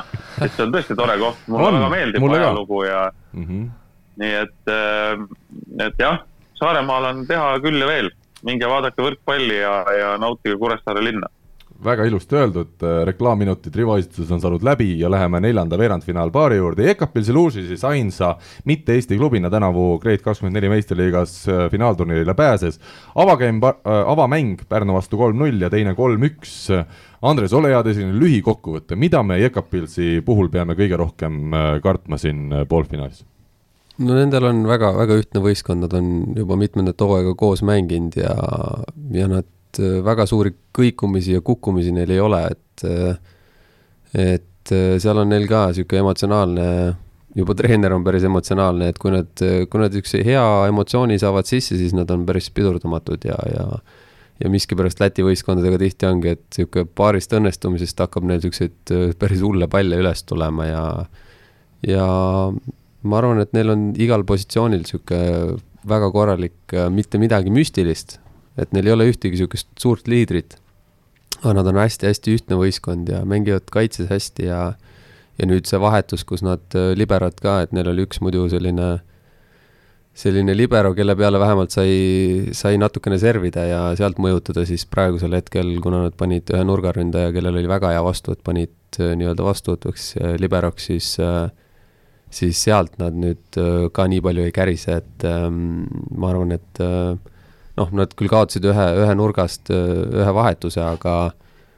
et see on tõesti tore koht, mulle väga meeldib ajalugu ja mm -hmm. nii et, äh, et jah, Saaremaal on teha küll ja veel minge vaadake võrkpalli ja, ja nautige Kuressaare linna väga ilusti öeldud, äh, reklaamminutid Rivo esituses on saanud läbi ja läheme neljanda veerandfinaalpaari juurde, Jekapil Zeluži siis ainsa mitte Eesti klubina tänavu Grade kakskümmend neli meistriliigas äh, finaalturniirile pääses. avageim, äh, avamäng Pärnu vastu kolm-null ja teine kolm-üks. Andres, ole hea, tee selline lühikokkuvõte, mida me Jekapilsi puhul peame kõige rohkem kartma siin poolfinaalis? No nendel on väga, väga ühtne võistkond, nad on juba mitmendat hooaega koos mänginud ja, ja nad äh, väga suuri kõikumisi ja kukkumisi neil ei ole, et äh, et äh, seal on neil ka niisugune emotsionaalne, juba treener on päris emotsionaalne, et kui nad, kui nad niisuguse hea emotsiooni saavad sisse, siis nad on päris pidurdamatud ja, ja ja miskipärast Läti võistkondadega tihti ongi, et niisugune paarist õnnestumisest hakkab neil niisuguseid päris hulle palle üles tulema ja ja ma arvan, et neil on igal positsioonil niisugune väga korralik, äh, mitte midagi müstilist, et neil ei ole ühtegi niisugust suurt liidrit. aga nad on hästi-hästi ühtne võistkond ja mängivad kaitses hästi ja ja nüüd see vahetus, kus nad äh, liberad ka, et neil oli üks muidu selline selline libero, kelle peale vähemalt sai, sai natukene servida ja sealt mõjutada, siis praegusel hetkel, kuna nad panid ühe nurgaründaja, kellel oli väga hea vastuvõtt, panid äh, nii-öelda vastuvõtvaks liberoks, siis äh, siis sealt nad nüüd äh, ka nii palju ei kärise, et ähm, ma arvan, et äh, noh, nad küll kaotasid ühe, ühe nurgast äh, ühe vahetuse, aga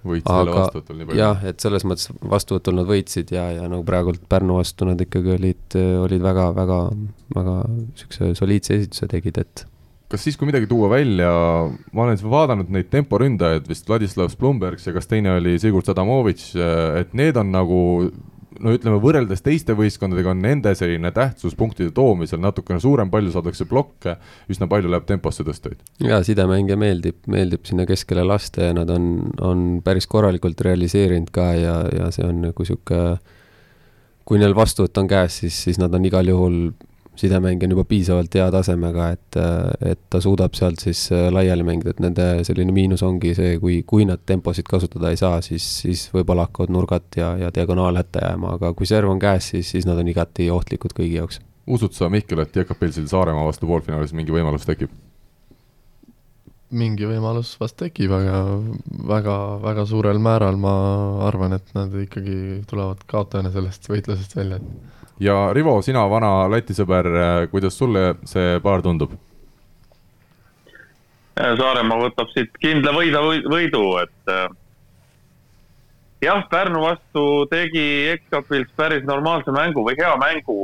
võitsid selle vastuvõtul nii palju? jah, et selles mõttes vastuvõtul nad võitsid ja, ja nagu praegult Pärnu vastu nad ikkagi olid, olid väga, väga, väga niisuguse soliidse esituse tegid, et kas siis, kui midagi tuua välja, ma olen vaadanud neid temporündajaid, vist Vladislav Splumbergs ja kas teine oli Sigurd Sadamovitš, et need on nagu no ütleme, võrreldes teiste võistkondadega on nende selline tähtsus punktide toomisel natukene suurem, palju saadakse blokke, üsna palju läheb temposse tõsteid. jaa, sidemängija meeldib, meeldib sinna keskele lasta ja nad on, on päris korralikult realiseerinud ka ja, ja see on nagu niisugune kui neil vastuvõtt on käes, siis, siis nad on igal juhul, sidemäng on juba piisavalt hea tasemega, et, et ta suudab sealt siis laiali mängida, et nende selline miinus ongi see, kui, kui nad temposid kasutada ei saa, siis, siis võib-olla hakkavad nurgad ja, ja diagonaal hätta jääma, aga kui serv on käes, siis, siis nad on igati ohtlikud kõigi jaoks. usud sa, Mihkel, et Jekapilsil Saaremaa vastu poolfinaalis mingi võimalus tekib? mingi võimalus vast tekib, aga väga, väga suurel määral ma arvan, et nad ikkagi tulevad kaotajana sellest võitlusest välja. Ja Rivo, sina, vana Läti sõber, kuidas sulle see paar tundub? Saaremaa võtab siit kindla võida võidu, et äh, jah, Pärnu vastu tegi Ekapils päris normaalse mängu või hea mängu,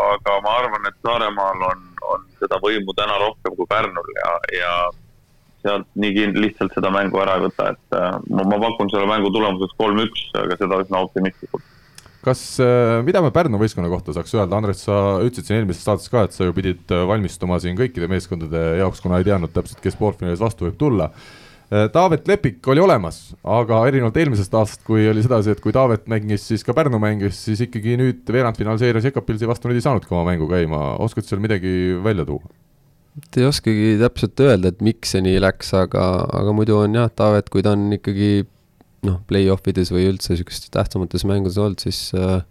aga ma arvan, et Saaremaal on, on seda võimu täna rohkem kui Pärnul ja, ja sealt nii lihtsalt seda mängu ära ei võta, et äh, ma, ma pakun selle mängu tulemuseks kolm-üks, aga seda üsna optimistlikult. Kas, äh, mida me Pärnu võistkonna kohta saaks öelda, Andres, sa ütlesid siin eelmises saates ka, et sa ju pidid äh, valmistuma siin kõikide meeskondade jaoks, kuna ei teadnud täpselt, kes poolfinaalis vastu võib tulla. Taavet Lepik oli olemas, aga erinevalt eelmisest aastast, kui oli sedasi, et kui Taavet mängis, siis ka Pärnu mängis, siis ikkagi nüüd veerandfinaalseerias Jekapilsi vastu nüüd ei saanudki oma mängu käima, oskad seal midagi välja tuua? ei oskagi täpselt öelda, et miks see nii läks, aga, aga muidu on jah, Taavet, kui ta on ikkagi noh, play-off ides või üldse niisugustes tähtsamates mängudes olnud, siis äh,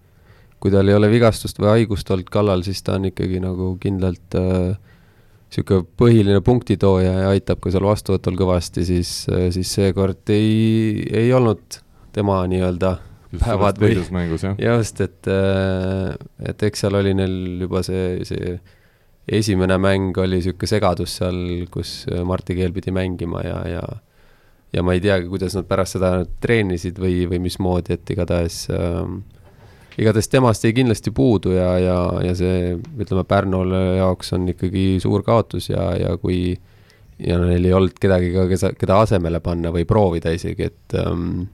kui tal ei ole vigastust või haigust olnud kallal, siis ta on ikkagi nagu kindlalt niisugune äh, põhiline punktitooja ja aitab ka seal vastuvõtul kõvasti, siis äh,, siis seekord ei, ei olnud tema nii-öelda päevad või just, et, äh, et eks seal oli neil juba see, see esimene mäng oli niisugune segadus seal, kus Marti Keel pidi mängima ja, ja ja ma ei teagi, kuidas nad pärast seda treenisid või, või mismoodi, et igatahes äh, igatahes temast jäi kindlasti puudu ja, ja, ja see, ütleme, Pärnule jaoks on ikkagi suur kaotus ja, ja kui ja neil ei olnud kedagi ka, keda, keda asemele panna või proovida isegi, et ähm,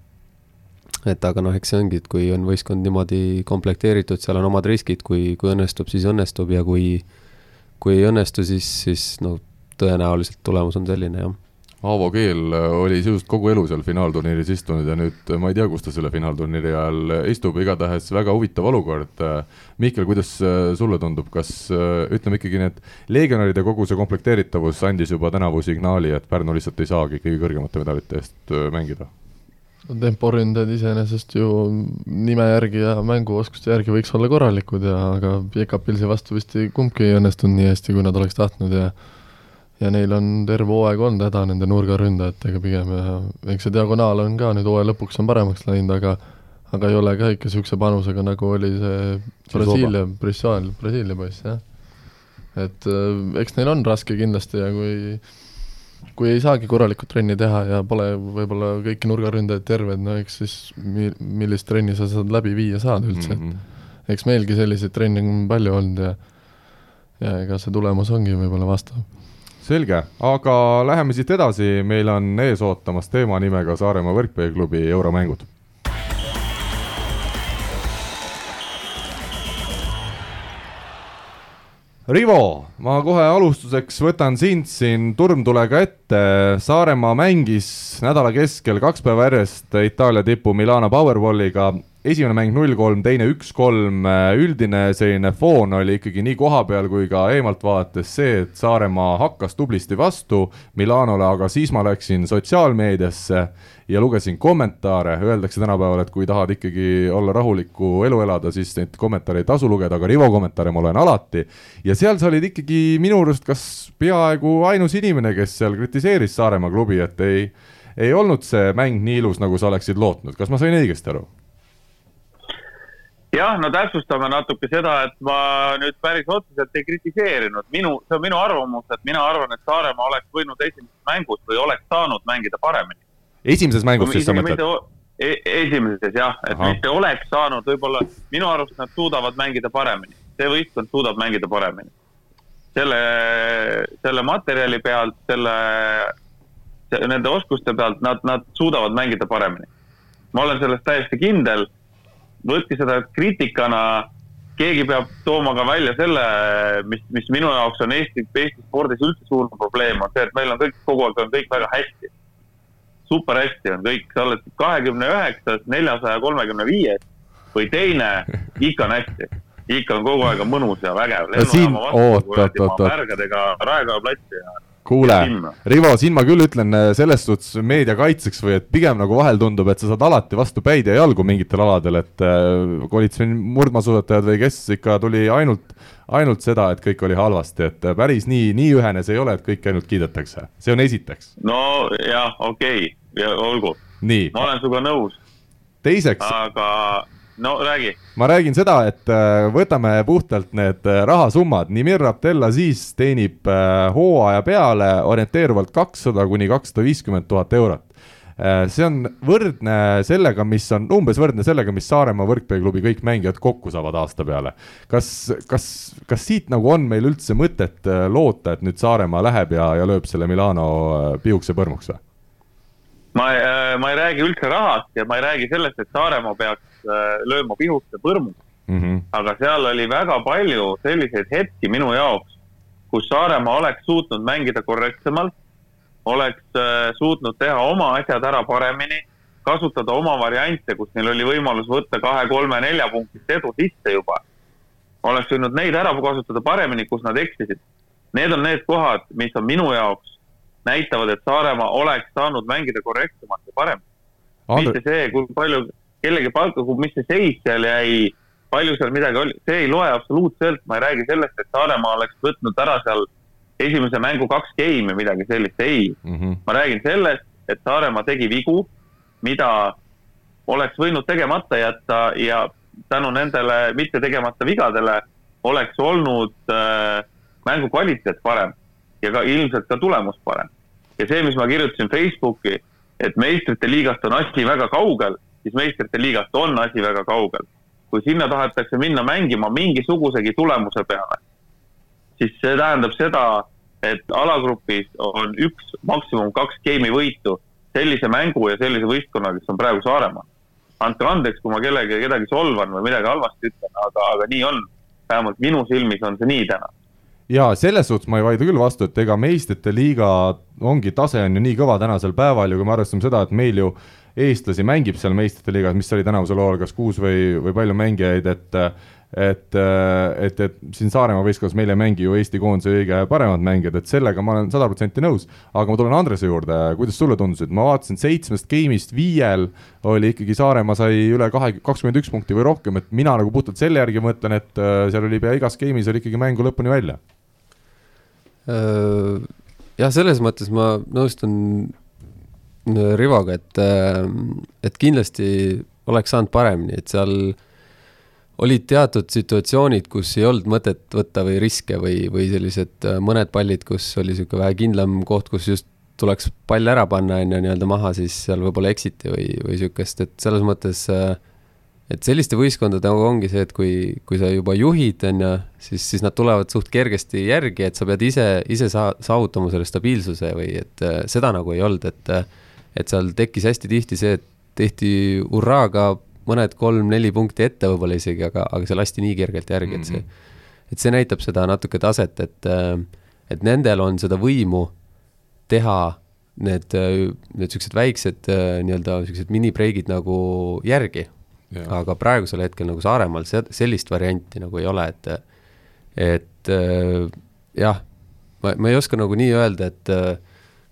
et aga noh, eks see ongi, et kui on võistkond niimoodi komplekteeritud, seal on omad riskid, kui, kui õnnestub, siis õnnestub ja kui kui ei õnnestu, siis, siis no tõenäoliselt tulemus on selline, jah. Aavo Keel äh, oli sisuliselt kogu elu seal finaalturniiris istunud ja nüüd ma ei tea, kus ta selle finaalturniiri ajal istub, igatahes väga huvitav olukord. Mihkel, kuidas äh, sulle tundub, kas äh, ütleme ikkagi need legionäride kogu see komplekteeritavus andis juba tänavu signaali, et Pärnu lihtsalt ei saagi kõige kõrgemate medalite eest mängida? temporündajad iseenesest ju nime järgi ja mänguoskuste järgi võiks olla korralikud ja aga Jekapilsi vastu vist ei, kumbki ei õnnestunud nii hästi, kui nad oleks tahtnud ja ja neil on terve hooaeg olnud häda nende nurgaründajatega pigem ja eks see diagonaal on ka nüüd hooaja lõpuks on paremaks läinud, aga aga ei ole ka ikka niisuguse panusega, nagu oli see Brasiilia, Brasiilia, Brasiilia poiss, jah. et äh, eks neil on raske kindlasti ja kui kui ei saagi korralikku trenni teha ja pole võib-olla kõiki nurgaründajaid terved, no eks siis mi-, millist trenni sa saad läbi viia saad üldse mm, -hmm. et eks meilgi selliseid trenne on palju olnud ja ja ega see tulemus ongi võib-olla vastav. Selge, aga läheme siit edasi, meil on ees ootamas teema nimega Saaremaa võrkpalliklubi euromängud. Rivo, ma kohe alustuseks võtan sind siin turmtulega ette, Saaremaa mängis nädala keskel kaks päeva järjest Itaalia tipu Milano Powerballiga, esimene mäng null kolm, teine üks kolm, üldine selline foon oli ikkagi nii kohapeal kui ka eemalt vaadates see, et Saaremaa hakkas tublisti vastu Milanole, aga siis ma läksin sotsiaalmeediasse ja lugesin kommentaare, öeldakse tänapäeval, et kui tahad ikkagi olla rahulikku elu elada, siis neid kommentaare ei tasu lugeda, aga Rivo kommentaare ma loen alati. ja seal sa olid ikkagi minu arust kas peaaegu ainus inimene, kes seal kritiseeris Saaremaa klubi, et ei, ei olnud see mäng nii ilus, nagu sa oleksid lootnud, kas ma sain õigesti aru? Jah, no täpsustame natuke seda, et ma nüüd päris otseselt ei kritiseerinud, minu, see on minu arvamus, et mina arvan, et Saaremaa oleks võinud esimeses mängus või oleks saanud mängida paremini esimeses mängus siis sa mõtled? E esimeses jah, et Aha. mitte oleks saanud, võib-olla minu arust nad suudavad mängida paremini, see võistkond suudab mängida paremini. selle, selle materjali pealt, selle, nende oskuste pealt nad, nad suudavad mängida paremini. ma olen selles täiesti kindel. Võtke seda kriitikana, keegi peab tooma ka välja selle, mis, mis minu jaoks on Eesti, Eesti spordis üldse suur probleem, on see, et meil on kõik, kogu aeg on kõik väga hästi super hästi on kõik, sa oled kahekümne üheksas, neljasaja kolmekümne viies või teine, ikka on hästi ikka on kogu aeg on mõnus ja vägev. siin, oot, oot, oot, oot. märgadega Raekoja platsi ja kuule, Rivo, siin ma küll ütlen äh, selles suhtes meedia kaitseks või et pigem nagu vahel tundub, et sa saad alati vastu päid ja jalgu mingitel aladel, et äh, olid siin murdmaasuusatajad või kes ikka tuli ainult, ainult seda, et kõik oli halvasti, et äh, päris nii, nii ühene see ei ole, et kõike ainult kiidetakse, see on esiteks. no jah, okei okay., olgu. ma olen sinuga nõus. teiseks. aga no räägi. ma räägin seda, et äh, võtame puhtalt need äh, rahasummad, Nimir Abdelaziz teenib äh, hooaja peale orienteeruvalt kakssada kuni kakssada viiskümmend tuhat eurot see on võrdne sellega, mis on umbes võrdne sellega, mis Saaremaa võrkpalliklubi kõik mängijad kokku saavad aasta peale. kas, kas, kas siit nagu on meil üldse mõtet loota, et nüüd Saaremaa läheb ja, ja lööb selle Milano piukse põrmuks või? ma, ma ei räägi üldse rahast ja ma ei räägi sellest, et Saaremaa peaks Äh, lööma pihuste põrmu mm. -hmm. aga seal oli väga palju selliseid hetki minu jaoks, kus Saaremaa oleks suutnud mängida korrektsemalt, oleks äh, suutnud teha oma asjad ära paremini, kasutada oma variante, kus neil oli võimalus võtta kahe, kolme, nelja punktist edu sisse juba. oleks võinud neid ära kasutada paremini, kus nad eksisid. Need on need kohad, mis on minu jaoks, näitavad, et Saaremaa oleks saanud mängida korrektsemalt ja paremini. mitte see, kui palju kellegi palka, mis see seis seal jäi, palju seal midagi oli, see ei loe absoluutselt, ma ei räägi sellest, et Saaremaa oleks võtnud ära seal esimese mängu kaks game'i, midagi sellist, ei mm. -hmm. ma räägin sellest, et Saaremaa tegi vigu, mida oleks võinud tegemata jätta ja tänu nendele mitte tegemata vigadele oleks olnud äh, mängu kvaliteet parem ja ka ilmselt ka tulemus parem. Ja see, mis ma kirjutasin Facebooki, et meistrite liigast on asi väga kaugel siis meistrite liigast on asi väga kaugel. kui sinna tahetakse minna mängima mingisugusegi tulemuse peale, siis see tähendab seda, et alagrupis on üks, maksimum kaks geimi võitu sellise mängu ja sellise võistkonnaga, kes on praegu Saaremaa. andke andeks, kui ma kellegi, kedagi solvan või midagi halvasti ütlen, aga, aga nii on. vähemalt minu silmis on see nii täna jaa, selles suhtes ma ei vaidle küll vastu, et ega meistrite liiga ongi, tase on ju nii kõva tänasel päeval ja kui me arvestame seda, et meil ju eestlasi mängib seal meistrite liigas, mis oli tänavusel hooajal kas kuus või, või palju mängijaid, et et, et, et siin Saaremaa võistkonnas meil ei mängi ju Eesti koondise kõige paremad mängijad, et sellega ma olen sada protsenti nõus. aga ma tulen Andrese juurde, kuidas sulle tundus, et ma vaatasin seitsmest game'ist viiel oli ikkagi Saaremaa sai üle kahe, kakskümmend üks punkti või rohkem, et mina nagu puhtalt selle järgi mõtlen, et äh, seal oli pea igas game'is oli ikkagi mängu lõpuni välja. Äh, jah, selles mõttes ma nõustun Rivoga, et, äh, et kindlasti oleks saanud paremini, et seal olid teatud situatsioonid, kus ei olnud mõtet võtta või riske või, või sellised äh, mõned pallid, kus oli niisugune vähe kindlam koht, kus just tuleks pall ära panna, on ju, nii-öelda maha, siis seal võib-olla eksiti või, või niisugust, et selles mõttes äh, et selliste võistkondadega nagu ongi see, et kui, kui sa juba juhid, on ju, siis, siis nad tulevad suht kergesti järgi, et sa pead ise, ise saa-, saavutama selle stabiilsuse või et äh, seda nagu ei olnud, et äh, et seal tekkis hästi tihti see, et tehti hurraaga mõned kolm-neli punkti ette võib-olla isegi, aga, aga see lasti nii kergelt järgi, et see, mhm. et see näitab seda natuke taset, et, et nendel on seda võimu teha need, need niisugused väiksed nii-öelda niisugused mini-breigid nagu järgi. Aga praegusel hetkel nagu Saaremaal se-, sellist varianti nagu ei ole, et, et jah, ma, ma ei oska nagu nii öelda, et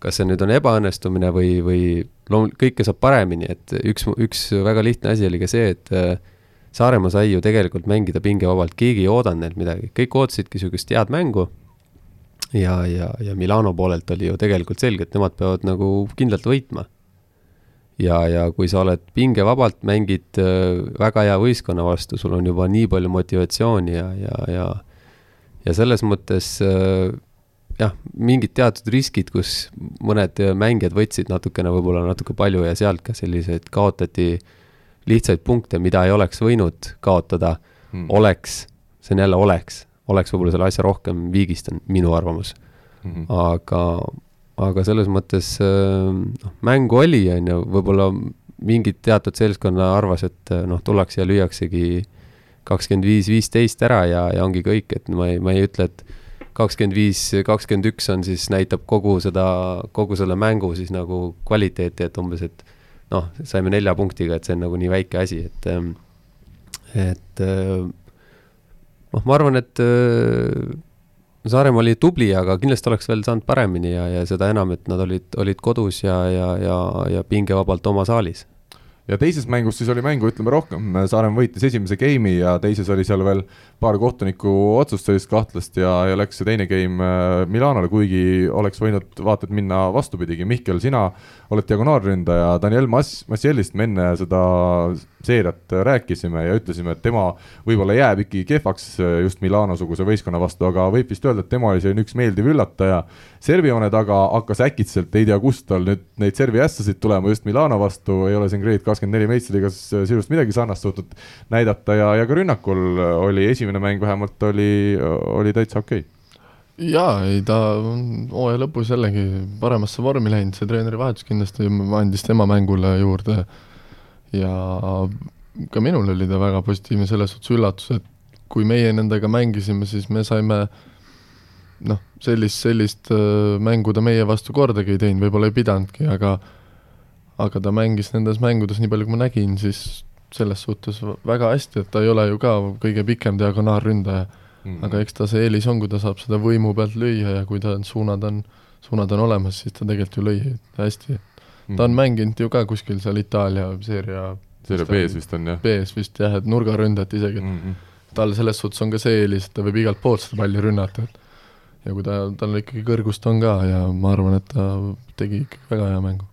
kas see nüüd on ebaõnnestumine või, või loomulikult kõike saab paremini, et üks, üks väga lihtne asi oli ka see, et äh, Saaremaa sai ju tegelikult mängida pingevabalt, keegi ei oodanud neilt midagi, kõik ootasidki niisugust head mängu ja, ja, ja Milano poolelt oli ju tegelikult selge, et nemad peavad nagu kindlalt võitma. Ja, ja kui sa oled pingevabalt, mängid äh, väga hea võistkonna vastu, sul on juba nii palju motivatsiooni ja, ja, ja ja selles mõttes äh, jah, mingid teatud riskid, kus mõned mängijad võtsid natukene, võib-olla natuke palju ja sealt ka selliseid kaotati lihtsaid punkte, mida ei oleks võinud kaotada hmm., oleks, see on jälle oleks, oleks võib-olla selle asja rohkem viigistanud, minu arvamus hmm.. aga, aga selles mõttes noh, mängu oli, on ju, võib-olla mingid teatud seltskonna arvas, et noh, tullakse ja lüüaksegi kakskümmend viis, viisteist ära ja, ja ongi kõik, et ma ei, ma ei ütle, et kakskümmend viis, kakskümmend üks on siis, näitab kogu seda, kogu selle mängu siis nagu kvaliteeti, et umbes, et noh, saime nelja punktiga, et see on nagu nii väike asi, et ähm, et noh, ma arvan, et Saaremaa oli tubli, aga kindlasti oleks veel saanud paremini ja, ja seda enam, et nad olid, olid kodus ja, ja, ja, ja pingevabalt oma saalis ja teises mängus siis oli mängu, ütleme rohkem, Saaremaa võitis esimese game'i ja teises oli seal veel paar kohtuniku otsust sellist kahtlast ja, ja läks see teine game äh, Milanole, kuigi oleks võinud vaata et minna vastupidigi, Mihkel, sina oled diagonaalründaja, Daniel Mas-, Massielist me enne seda seeriat rääkisime ja ütlesime, et tema võib-olla jääb ikkagi kehvaks äh, just Milano-suguse võistkonna vastu, aga võib vist öelda, et tema oli selline üks meeldiv üllataja. servijoone taga hakkas äkitselt, ei tea kust tal nüüd neid servi ässasid tulema just Milano vastu, ei ole siin Grade kakskümmend neli meistriga sisuliselt midagi sarnast suutnud näidata ja, ja ka rünnakul oli esimene mäng vähemalt oli, oli täitsa okei. Okay jaa, ei ta on hooaja lõpus jällegi paremasse vormi läinud, see treenerivahetus kindlasti andis tema mängule juurde. Ja ka minul oli ta väga positiivne selles suhtes üllatus, et kui meie nendega mängisime, siis me saime noh, sellist, sellist äh, mängu ta meie vastu kordagi ei teinud, võib-olla ei pidanudki, aga aga ta mängis nendes mängudes, nii palju kui ma nägin, siis selles suhtes väga hästi, et ta ei ole ju ka kõige pikem diagonaalründaja. Mm.. aga eks ta see eelis on, kui ta saab seda võimu pealt lüüa ja kui ta suunad on, suunad on olemas, siis ta tegelikult ju lõi hästi. Mm.. ta on mänginud ju ka kuskil seal Itaalia seeria seeria B-s vist on jah? B-s vist jah, et nurgaründajat isegi, mm -hmm. tal selles suhtes on ka see eelis, et ta võib igalt poolt seda palli rünnata, et ja kui ta, tal ikkagi kõrgust on ka ja ma arvan, et ta tegi ikkagi väga hea mängu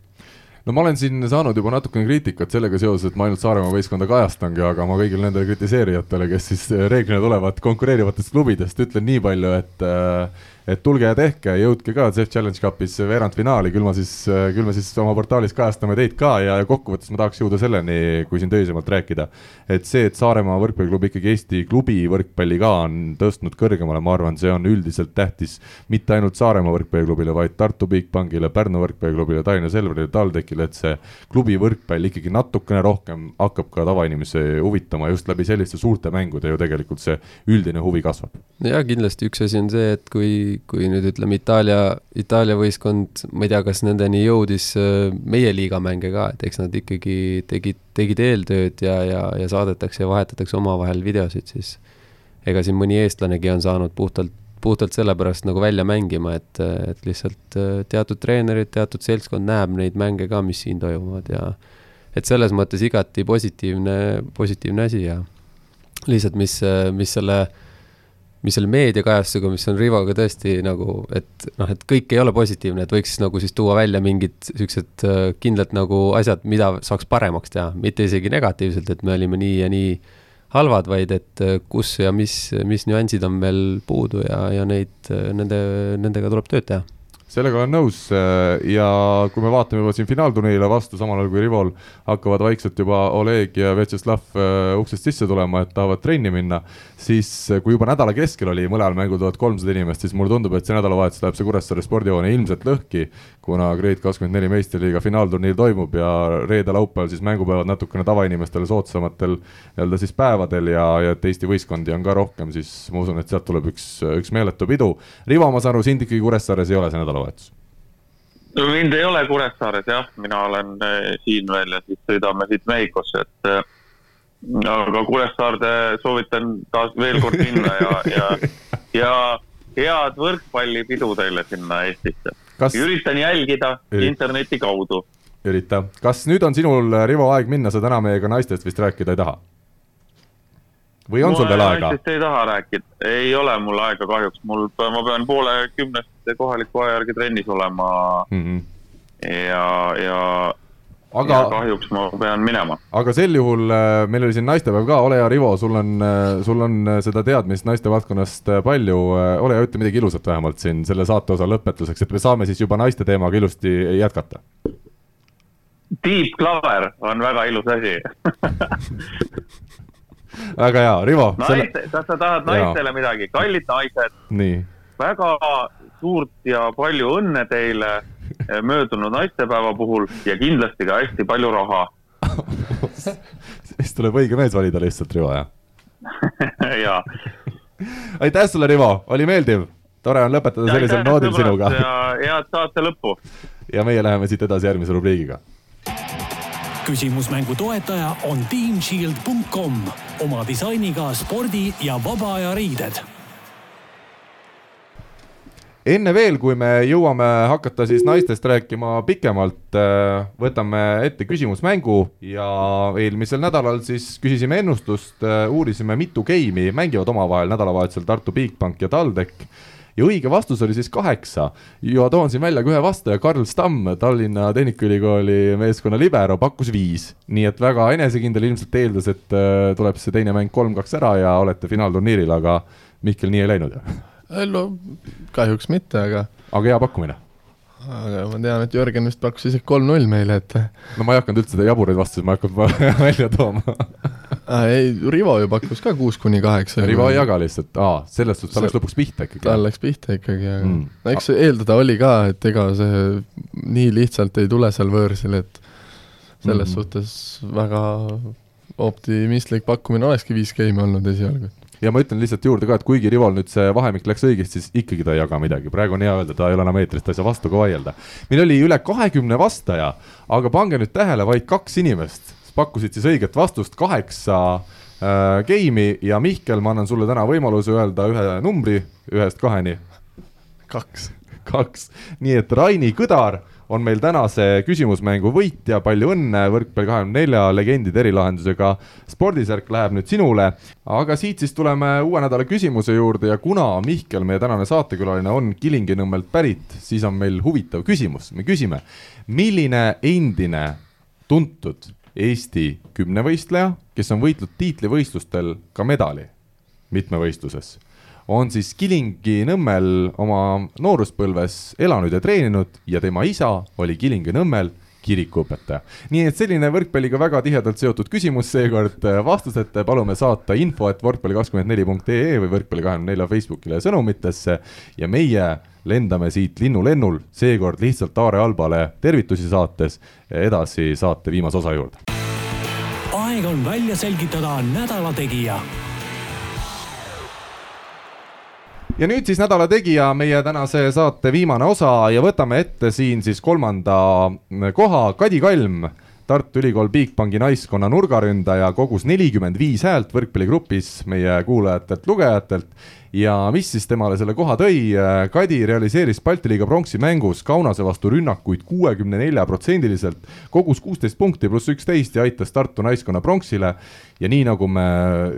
no ma olen siin saanud juba natukene kriitikat sellega seoses, et ma ainult Saaremaa võistkonda kajastangi, aga ma kõigile nendele kritiseerijatele, kes siis reeglina tulevad konkureerivatest klubidest, ütlen nii palju, et äh, et tulge ja tehke, jõudke ka CEF Challenge Cupis veerandfinaali, küll ma siis, küll me siis oma portaalis kajastame teid ka ja kokkuvõttes ma tahaks jõuda selleni, kui siin töisemalt rääkida. et see, et Saaremaa võrkpalliklubi ikkagi Eesti klubi võrkpalli ka on tõstnud kõrgemale, ma arvan, see on üldiselt tähtis mitte ainult Saaremaa võrkpalliklubile, vaid Tartu Bigbankile, Pärnu võrkpalliklubile, Tallinna Selverile, TalTechile, et see klubi võrkpall ikkagi natukene rohkem hakkab ka tavainimesi huvitama just läbi selliste suurte mängude ju tegelikult see üldine huvi kasvab. ja kindlasti üks asi on see, et kui kui, kui nüüd ütleme Itaalia, Itaalia võistkond, ma ei tea, kas nendeni jõudis äh, meie liigamänge ka, et eks nad ikkagi tegid, tegid eeltööd ja, ja, ja saadetakse ja vahetatakse omavahel videosid, siis ega siin mõni eestlanegi on saanud puhtalt, puhtalt sellepärast nagu välja mängima, et, et lihtsalt äh, teatud treenerid, teatud seltskond näeb neid mänge ka, mis siin toimuvad ja et selles mõttes igati positiivne, positiivne asi ja lihtsalt, mis, mis selle äh, mis selle meediakajastusega, mis on Rivoga tõesti nagu, et noh, et kõik ei ole positiivne, et võiks nagu siis tuua välja mingid siuksed äh, kindlad nagu asjad, mida saaks paremaks teha, mitte isegi negatiivselt, et me olime nii ja nii halvad, vaid et äh, kus ja mis, mis nüansid on veel puudu ja, ja neid, äh, nende, nendega tuleb tööd teha sellega olen nõus äh, ja kui me vaatame juba siin finaalturniirile vastu, samal ajal kui Rivol hakkavad vaikselt juba Oleg ja Vjatšeslav äh, uksest sisse tulema, et tahavad trenni minna, siis äh, kui juba nädala keskel oli mõlemal mängul tuhat kolmsada inimest, siis mulle tundub, et see nädalavahetus läheb see Kuressaare spordihoone ilmselt lõhki, kuna Grade kakskümmend neli meistriliiga finaalturniir toimub ja reede-laupäeval siis mängupäevad natukene tavainimestele soodsamatel nii-öelda siis päevadel ja, ja et Eesti võistkondi on ka rohkem, siis ma usun, et sealt tuleb üks, üks meeletu pidu. Rivo, ma saan aru, sind ikkagi Kuressaares ei ole see nädalavahetus? Nädalavahetus? no mind ei ole Kuressaares jah, mina olen eh, siin veel ja siis sõidame siit Mehhikosse, et äh, aga Kuressaarde soovitan taas veel kord minna ja, ja, ja head võrkpallipidu teile sinna Eestisse Kas.... üritan jälgida Ürit... interneti kaudu. ürita, kas nüüd on sinul, Rivo, aeg minna, sa täna meiega naistest vist rääkida ei taha? või on sul veel aega? ei taha rääkida, ei ole mul aega kahjuks, mul, ma pean poole kümnest kohaliku aja järgi trennis olema mm. -hmm. ja, ja aga ja kahjuks ma pean minema. aga sel juhul äh, meil oli siin naistepäev ka, ole hea, Rivo, sul on, äh, sul on äh, seda teadmist naiste valdkonnast palju, ole hea, ütle midagi ilusat vähemalt siin selle saate osa lõpetuseks, et me saame siis juba naiste teemaga ilusti jätkata. Deep Clover on väga ilus asi väga hea, Rivo. naiste selle..., kas sa tahad naistele ja. midagi, kallid naised. väga suurt ja palju õnne teile möödunud naistepäeva puhul ja kindlasti ka hästi palju raha siis tuleb õige mees valida lihtsalt, Rivo, jah? jaa. aitäh sulle, Rivo, oli meeldiv, tore on lõpetada ja sellisel noodil sinuga. ja head saate lõppu. ja meie läheme siit edasi järgmise rubriigiga küsimusmängu toetaja on teamshield.com oma disainiga spordi ja vaba aja riided enne veel, kui me jõuame hakata siis naistest rääkima pikemalt, äh, võtame ette küsimusmängu ja eelmisel nädalal siis küsisime ennustust, äh, uurisime, mitu geimi mängivad omavahel nädalavahetusel Tartu Bigbank ja TalTech ja õige vastus oli siis kaheksa. ja toon siin välja ka ühe vastaja, Karl Stamm, Tallinna Tehnikaülikooli meeskonna libero, pakkus viis. nii et väga enesekindel, ilmselt eeldas, et äh, tuleb see teine mäng kolm-kaks ära ja olete finaalturniiril, aga Mihkel, nii ei läinud no kahjuks mitte, aga aga hea pakkumine? aga ma tean, et Jörgen vist pakkus isegi kolm-null meile, et no ma ei hakanud üldse jaburaid vastuseid, ma ei hakanud välja tooma ei, Rivo ju pakkus ka kuus kuni kaheksa. Rivo ei jaga lihtsalt, aa, selles suhtes ta läks lõpuks pihta ikkagi. tal läks pihta ikkagi, aga mm. no eks eeldada oli ka, et ega see nii lihtsalt ei tule seal võõrsil, et selles mm. suhtes väga optimistlik pakkumine olekski viis geimi olnud esialgu ja ma ütlen lihtsalt juurde ka, et kuigi Rival nüüd see vahemik läks õigesti, siis ikkagi ta ei jaga midagi, praegu on hea öelda, ta ei ole enam eetris, ta ei saa vastu ka vaielda. meil oli üle kahekümne vastaja, aga pange nüüd tähele, vaid kaks inimest pakkusid siis õiget vastust, kaheksa äh, game'i ja Mihkel, ma annan sulle täna võimaluse öelda ühe numbri ühest kaheni. kaks. kaks, nii et Raini Kõdar on meil tänase küsimusmängu võitja, palju õnne, võrkpalli kahekümne nelja legendide erilahendusega. spordisärk läheb nüüd sinule. aga siit siis tuleme uue nädala küsimuse juurde ja kuna Mihkel, meie tänane saatekülaline, on Kilingi-Nõmmelt pärit, siis on meil huvitav küsimus, me küsime, milline endine tuntud Eesti kümnevõistleja, kes on võitnud tiitlivõistlustel ka medali mitmevõistluses on siis Kilingi-Nõmmel oma nooruspõlves elanud ja treeninud ja tema isa oli Kilingi-Nõmmel kirikuõpetaja. nii et selline võrkpalliga väga tihedalt seotud küsimus seekord, vastused palume saata info, et võrkpalli24.ee või võrkpalli kahekümne nelja Facebookile sõnumitesse ja meie lendame siit linnulennul, seekord lihtsalt Aare Albale tervitusi saates edasi saate viimase osa juurde. aeg on välja selgitada nädala tegija ja nüüd siis nädala tegija, meie tänase saate viimane osa ja võtame ette siin siis kolmanda koha, Kadi Kalm Tartu Ülikool Bigbanki naiskonna nurgaründaja kogus nelikümmend viis häält võrkpalligrupis meie kuulajatelt-lugejatelt ja mis siis temale selle koha tõi, Kadi realiseeris Balti liiga pronksi mängus Kaunase vastu rünnakuid kuuekümne nelja protsendiliselt, kogus kuusteist punkti pluss üksteist ja aitas Tartu naiskonna pronksile. Ja nii nagu me,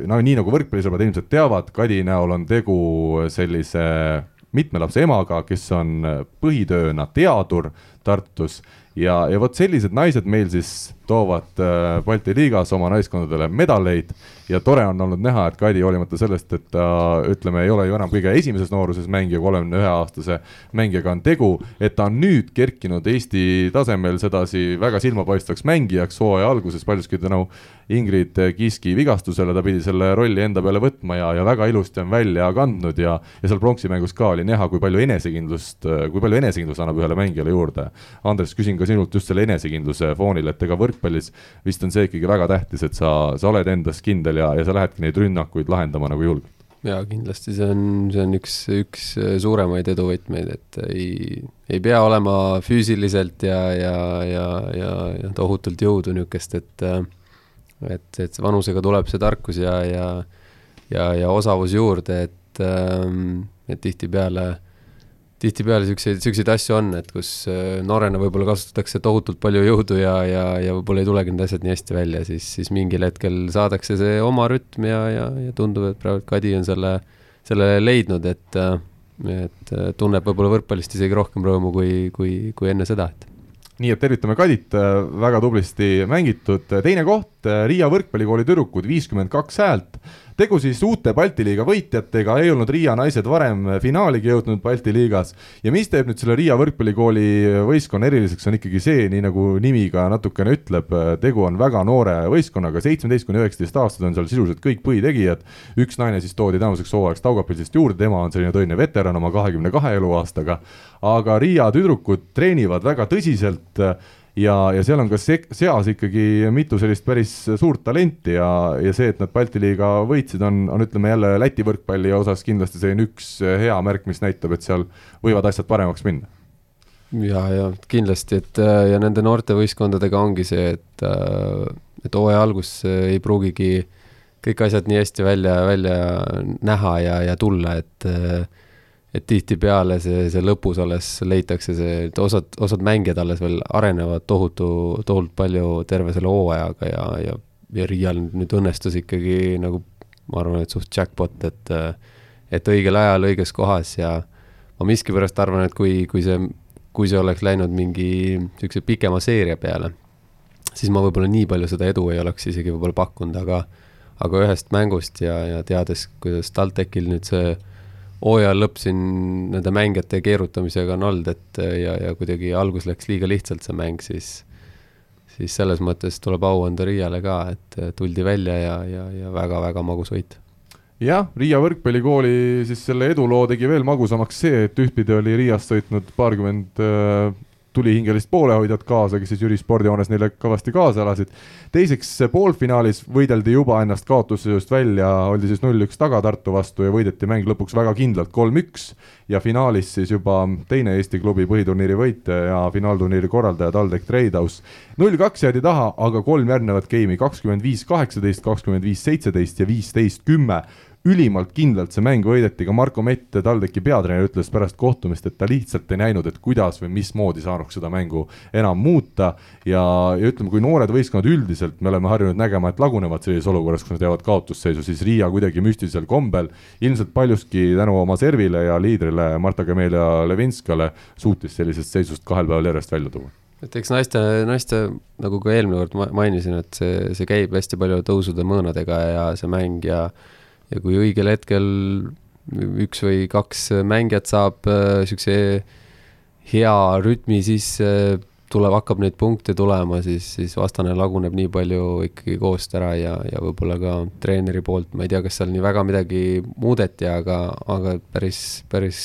no nii nagu võrkpallisõbrad ilmselt teavad, Kadi näol on tegu sellise mitme lapse emaga, kes on põhitööna teadur Tartus ja, ja vot sellised naised meil siis toovad äh, Balti liigas oma naiskondadele medaleid. Ja tore on olnud näha, et Kadi hoolimata sellest, et ta ütleme, ei ole ju enam kõige esimeses nooruses mängija, kolmekümne ühe aastase mängijaga on tegu, et ta on nüüd kerkinud Eesti tasemel sedasi väga silmapaistvaks mängijaks hooaja alguses paljuski tänu Ingrid Kiiski vigastusele, ta pidi selle rolli enda peale võtma ja, ja väga ilusti on välja kandnud ja, ja seal pronksi mängus ka oli näha, kui palju enesekindlust, kui palju enesekindlust annab ühele mängijale juurde. Andres, küsin ka sinult just selle enesekindluse foonil, et ega võrkpallis vist on see ikkagi väga tähtis, et sa, sa oled endas kindel ja, ja sa lähedki neid rünnakuid lahendama nagu julgelt jaa, kindlasti see on, see on üks, üks suuremaid eduvõtmeid, et ei, ei pea olema füüsiliselt ja, ja, ja, ja, ja tohutult jõudu niisugust, et et, et vanusega tuleb see tarkus ja, ja, ja, ja osavus juurde, et, ähm, et tihtipeale, tihtipeale siukseid, siukseid asju on, et kus äh, noorena võib-olla kasutatakse tohutult palju jõudu ja, ja, ja võib-olla ei tulegi need asjad nii hästi välja, siis, siis mingil hetkel saadakse see oma rütm ja, ja, ja tundub, et praegu Kadi on selle, selle leidnud, et, äh, et äh, tunneb võib-olla võrkpallist isegi rohkem rõõmu kui, kui, kui enne seda, et nii et tervitame Kadit, äh, väga tublisti mängitud, teine koht, äh, Riia võrkpallikooli tüdrukud, viiskümmend kaks häält tegu siis uute Balti liiga võitjatega, ei olnud Riia naised varem finaaligi jõudnud Balti liigas. Ja mis teeb nüüd selle Riia võrkpallikooli võistkonna eriliseks, on ikkagi see, nii nagu nimi ka natukene ütleb, tegu on väga noore võistkonnaga, seitsmeteist kuni üheksateist aastased on seal sisuliselt kõik põhitegijad, üks naine siis toodi tänavuseks hooajaks Taugapilsist juurde, tema on selline tõeline veteran oma kahekümne kahe eluaastaga, aga Riia tüdrukud treenivad väga tõsiselt ja, ja seal on ka se-, seas ikkagi mitu sellist päris suurt talenti ja, ja see, et nad Balti liiga võitsid, on, on ütleme jälle Läti võrkpalli osas kindlasti selline üks hea märk, mis näitab, et seal võivad asjad paremaks minna. Ja, ja kindlasti, et ja nende noortevõistkondadega ongi see, et, et hooaja algus ei pruugigi kõik asjad nii hästi välja, välja näha ja, ja tulla, et et tihtipeale see, see lõpus alles leitakse see, et osad, osad mängijad alles veel arenevad tohutu, tohutult palju terve selle hooajaga ja, ja, ja Riial nüüd õnnestus ikkagi nagu ma arvan, et suht jackpot, et et õigel ajal õiges kohas ja ma miskipärast arvan, et kui, kui see kui see oleks läinud mingi niisuguse pikema seeria peale, siis ma võib-olla nii palju seda edu ei oleks isegi võib-olla pakkunud, aga aga ühest mängust ja, ja teades, kuidas TalTechil nüüd see hooaja lõpp siin nende mängijate keerutamisega on olnud, et ja, ja kuidagi algus läks liiga lihtsalt see mäng, siis siis selles mõttes tuleb au anda Riiale ka, et tuldi välja ja, ja, ja väga-väga magus võit. Jah, Riia võrkpallikooli siis selle eduloo tegi veel magusamaks see, et ühtpidi oli Riiast sõitnud paarkümmend äh, tulihingelist poolehoidjat kaasa, kes siis Jüri spordihoones neile kõvasti kaasa elasid. teiseks poolfinaalis võideldi juba ennast kaotusseisust välja, oldi siis null-üks taga Tartu vastu ja võideti mäng lõpuks väga kindlalt kolm-üks ja finaalis siis juba teine Eesti klubi põhiturniiri võitja ja finaalturniiri korraldaja TalTech Treidhaus. null-kaks jäädi taha, aga kolm järgnevat geimi, kakskümmend viis, kaheksateist, kakskümmend viis, seitseteist ja viisteist, kümme ülimalt kindlalt see mäng võideti, ka Marko Mett, TalTechi peatreener, ütles pärast kohtumist, et ta lihtsalt ei näinud, et kuidas või mismoodi saanuks seda mängu enam muuta. Ja, ja ütleme, kui noored võistkonnad üldiselt, me oleme harjunud nägema, et lagunevad sellises olukorras, kus nad jäävad kaotusseisu, siis Riia kuidagi müstilisel kombel, ilmselt paljuski tänu oma servile ja liidrile Marta Camelia Levinskale suutis sellisest seisust kahel päeval järjest välja tuua. Et eks naiste, naiste, nagu ka eelmine kord mainisin, et see, see käib hästi palju tõusude mõõnadega ja see mäng ja ja kui õigel hetkel üks või kaks mängijat saab niisuguse äh, hea rütmi sisse, tuleb, hakkab neid punkte tulema, siis, siis vastane laguneb nii palju ikkagi koost ära ja, ja võib-olla ka treeneri poolt, ma ei tea, kas seal nii väga midagi muudeti, aga, aga päris, päris,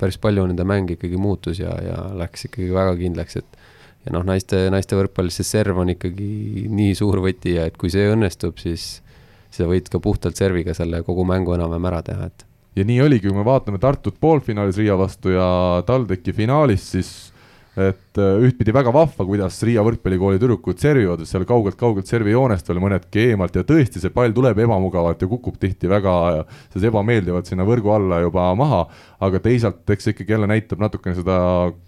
päris palju nende mäng ikkagi muutus ja, ja läks ikkagi väga kindlaks, et ja noh, naiste, naiste võrkpallis see serv on ikkagi nii suur võti ja et kui see õnnestub, siis sa võid ka puhtalt serviga selle kogu mängu enam-vähem ära teha, et. ja nii oligi, kui me vaatame Tartut poolfinaalis Riia vastu ja TalTechi finaalis, siis et äh, ühtpidi väga vahva, kuidas Riia võrkpallikooli tüdrukud servivad seal kaugelt-kaugelt servijoonest veel mõnedki eemalt ja tõesti, see pall tuleb ebamugavalt ja kukub tihti väga selles ebameeldivalt sinna võrgu alla juba maha, aga teisalt eks see ikkagi jälle näitab natukene seda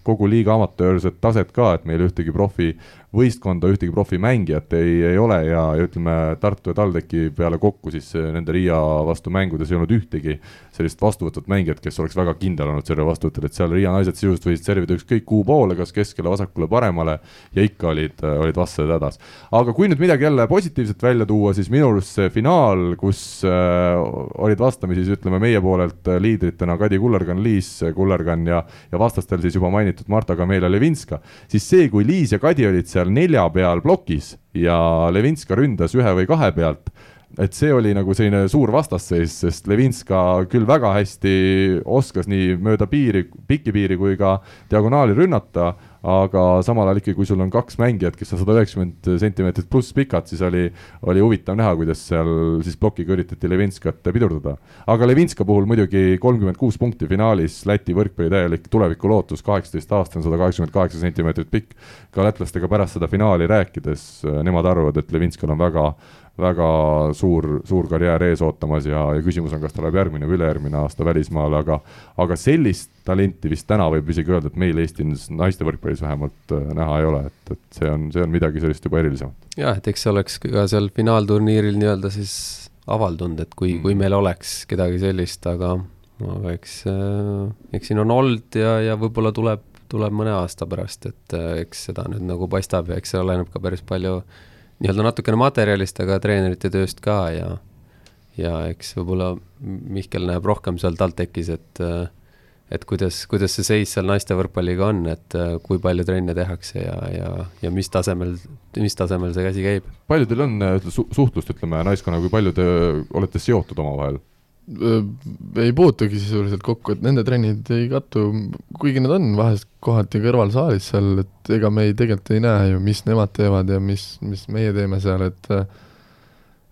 kogu liiga amatöörset taset ka, et meil ühtegi profi võistkonda, ühtegi profimängijat ei, ei ole ja, ja ütleme, Tartu ja TalTechi peale kokku siis nende Riia vastu mängudes ei olnud ühtegi sellist vastuvõtvat mängijat, kes oleks väga kindel olnud servi vastuvõtul, et seal Riia naised sisuliselt võisid servida ükskõik kuhu poole, kas keskele, vasakule, paremale ja ikka olid, olid vastased hädas. aga kui nüüd midagi jälle positiivset välja tuua, siis minu arust see finaal, kus äh, olid vastamisi siis ütleme meie poolelt liidritena Kadi Kullergan, Liis Kullergan ja, ja vastastel siis juba mainitud Marta Kamelia Levinska, siis see, kui Liis ja Kadi olid seal seal nelja peal plokis ja Levinska ründas ühe või kahe pealt, et see oli nagu selline suur vastasseis, sest Levinska küll väga hästi oskas nii mööda piiri, pikki piiri kui ka diagonaali rünnata aga samal ajal ikkagi, kui sul on kaks mängijat, kes on sada üheksakümmend sentimeetrit pluss pikad, siis oli, oli huvitav näha, kuidas seal siis plokiga üritati Levinskat pidurdada. aga Levinska puhul muidugi kolmkümmend kuus punkti finaalis, Läti võrkpalli täielik tulevikulootus, kaheksateist aastane, sada kaheksakümmend kaheksa sentimeetrit pikk. ka lätlastega pärast seda finaali rääkides, nemad arvavad, et Levinskal on väga väga suur, suur karjäär ees ootamas ja, ja küsimus on, kas ta läheb järgmine või ülejärgmine aasta välismaale, aga aga sellist talenti vist täna võib isegi öelda, et meil Eestis naiste võrkpallis vähemalt äh, näha ei ole, et, et see on, see on midagi sellist juba erilisemat. jah, et eks see oleks ka seal finaalturniiril nii-öelda siis avaldunud, et kui mm., kui meil oleks kedagi sellist, aga, aga eks, äh, eks siin on olnud ja, ja võib-olla tuleb, tuleb mõne aasta pärast, et äh, eks seda nüüd nagu paistab ja eks see oleneb ka päris palju äh, nii-öelda natukene materjalist, aga treenerite tööst ka ja ja eks võib-olla Mihkel näeb rohkem seal TalTechis, et et kuidas, kuidas see seis seal naiste võrkpalliga on, et kui palju trenne tehakse ja, ja, ja mis tasemel, mis tasemel see käsi käib? palju teil on su suhtlust, ütleme, naiskonnaga, kui palju te olete seotud omavahel? Ei puutugi sisuliselt kokku, et nende trennid ei kattu, kuigi nad on vahest kohati kõrvalsaalis seal, et ega me ei, tegelikult ei näe ju, mis nemad teevad ja mis, mis meie teeme seal, et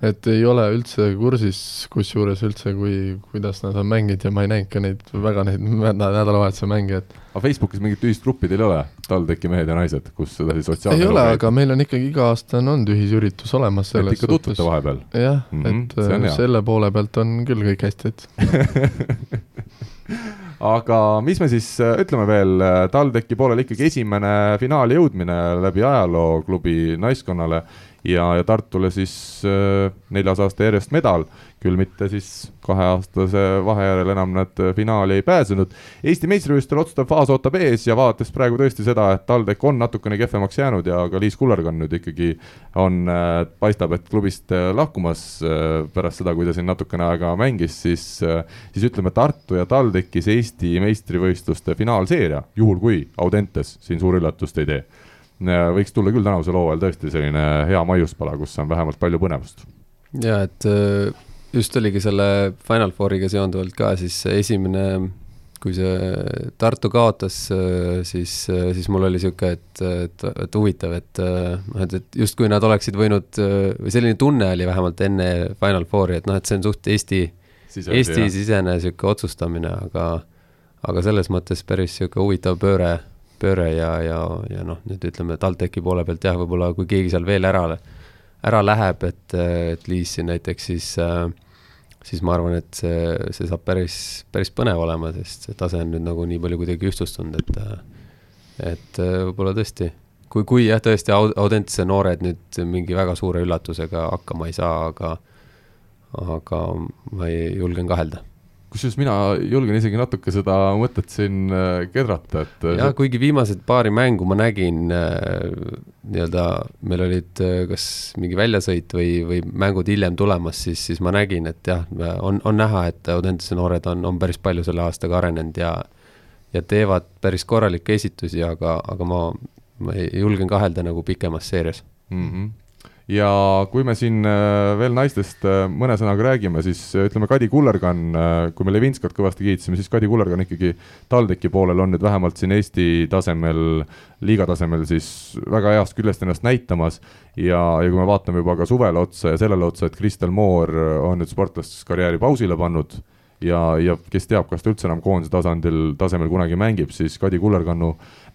et ei ole üldse kursis, kusjuures üldse, kui, kuidas nad on mänginud ja ma ei näinud ka neid, väga neid nädalavahetuse mänge, et aga Facebookis mingit ühist gruppi teil ei ole, TalTechi mehed ja naised, kus sedasi sotsiaalne ei ole, aga meil on ikkagi iga aasta on olnud ühisüritus olemas selles et ikka tutvute vahepeal? jah mm, -hmm, et äh, selle poole pealt on küll kõik hästi, et aga mis me siis äh, ütleme veel, äh, TalTechi poolel ikkagi esimene finaali jõudmine läbi ajaloo klubi naiskonnale ja, ja Tartule siis äh, neljas aasta järjest medal, küll mitte siis kaheaastase vahe järel enam nad finaali ei pääsenud. Eesti meistrivõistlustel otsustav faas ootab ees ja vaadates praegu tõesti seda, et TalTech on natukene kehvemaks jäänud ja ka Liis Kullergan nüüd ikkagi on, äh, paistab, et klubist äh, lahkumas pärast seda, kui ta siin natukene aega mängis, siis, siis ütleme, Tartu ja TalTechis Eesti meistrivõistluste finaalseeria, juhul kui Audentes siin suur üllatust ei tee võiks tulla küll tänavusel hooajal tõesti selline hea maiuspala, kus on vähemalt palju põnevust. ja et äh, just oligi selle Final Fouriga seonduvalt ka siis esimene, kui see Tartu kaotas, äh, siis, äh, siis mul oli niisugune, et, et, et huvitav, et noh, et, et justkui nad oleksid võinud, või selline tunne oli vähemalt enne Final Fouri, et noh, et see on suht Eesti, Eesti-sisene niisugune otsustamine, aga aga selles mõttes päris niisugune huvitav pööre pööre ja, ja, ja noh, nüüd ütleme TalTechi poole pealt jah, võib-olla kui keegi seal veel ära, ära läheb, et, et Liis siin näiteks, siis siis ma arvan, et see, see saab päris, päris põnev olema, sest see tase on nüüd nagu nii palju kuidagi ühtlustunud, et et võib-olla tõesti, kui, kui jah, tõesti Audentse noored nüüd mingi väga suure üllatusega hakkama ei saa, aga aga ma ei, julgen kahelda kusjuures mina julgen isegi natuke seda mõtet siin äh, kedrata, et. Äh, jah, kuigi viimased paari mängu ma nägin äh, nii-öelda, meil olid kas mingi väljasõit või, või mängud hiljem tulemas, siis, siis ma nägin, et jah, on, on näha, et Audentese noored on, on päris palju selle aastaga arenenud ja ja teevad päris korralikke esitusi, aga, aga ma, ma julgen kahelda nagu pikemas seerias mm. -hmm ja kui me siin äh, veel naistest äh, mõne sõnaga räägime, siis äh, ütleme, Kadi Kullergan, kui me Levinskat kõvasti kiitsime, siis Kadi Kullergan ikkagi TalTechi poolel on nüüd vähemalt siin Eesti tasemel, liiga tasemel siis väga heast küljest ennast näitamas. Ja, ja kui me vaatame juba ka suvele otsa ja sellele otsa, et Kristel Moor on nüüd sportlaskarjääri pausile pannud ja, ja kes teab, kas ta üldse enam koondise tasandil, tasemel kunagi mängib, siis Kadi Kullerkannu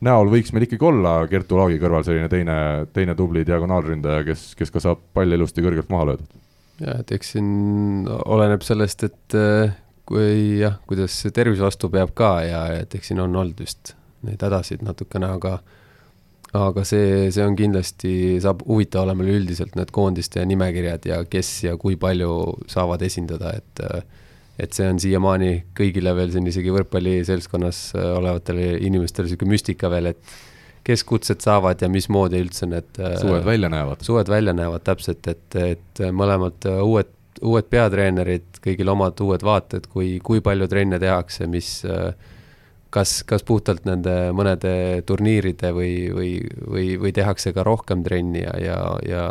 näol võiks meil ikkagi olla Kertu Laagi kõrval selline teine, teine tubli diagonaalründaja, kes, kes ka saab palli ilusti kõrgelt maha löödud. ja et eks siin oleneb sellest, et äh, kui jah, kuidas tervis vastu peab ka ja et eks siin on olnud vist neid hädasid natukene, aga aga see, see on kindlasti, saab huvitav olema üleüldiselt need koondiste nimekirjad ja kes ja kui palju saavad esindada, et äh, et see on siiamaani kõigile veel siin isegi võrkpalliseltskonnas äh, olevatele inimestele niisugune müstika veel, et kes kutset saavad ja mismoodi üldse need äh, suved välja näevad. suved välja näevad täpselt, et, et mõlemad äh, uued, uued peatreenerid, kõigil omad uued vaated, kui, kui palju trenne tehakse, mis kas, kas puhtalt nende mõnede turniiride või, või, või, või tehakse ka rohkem trenni ja, ja, ja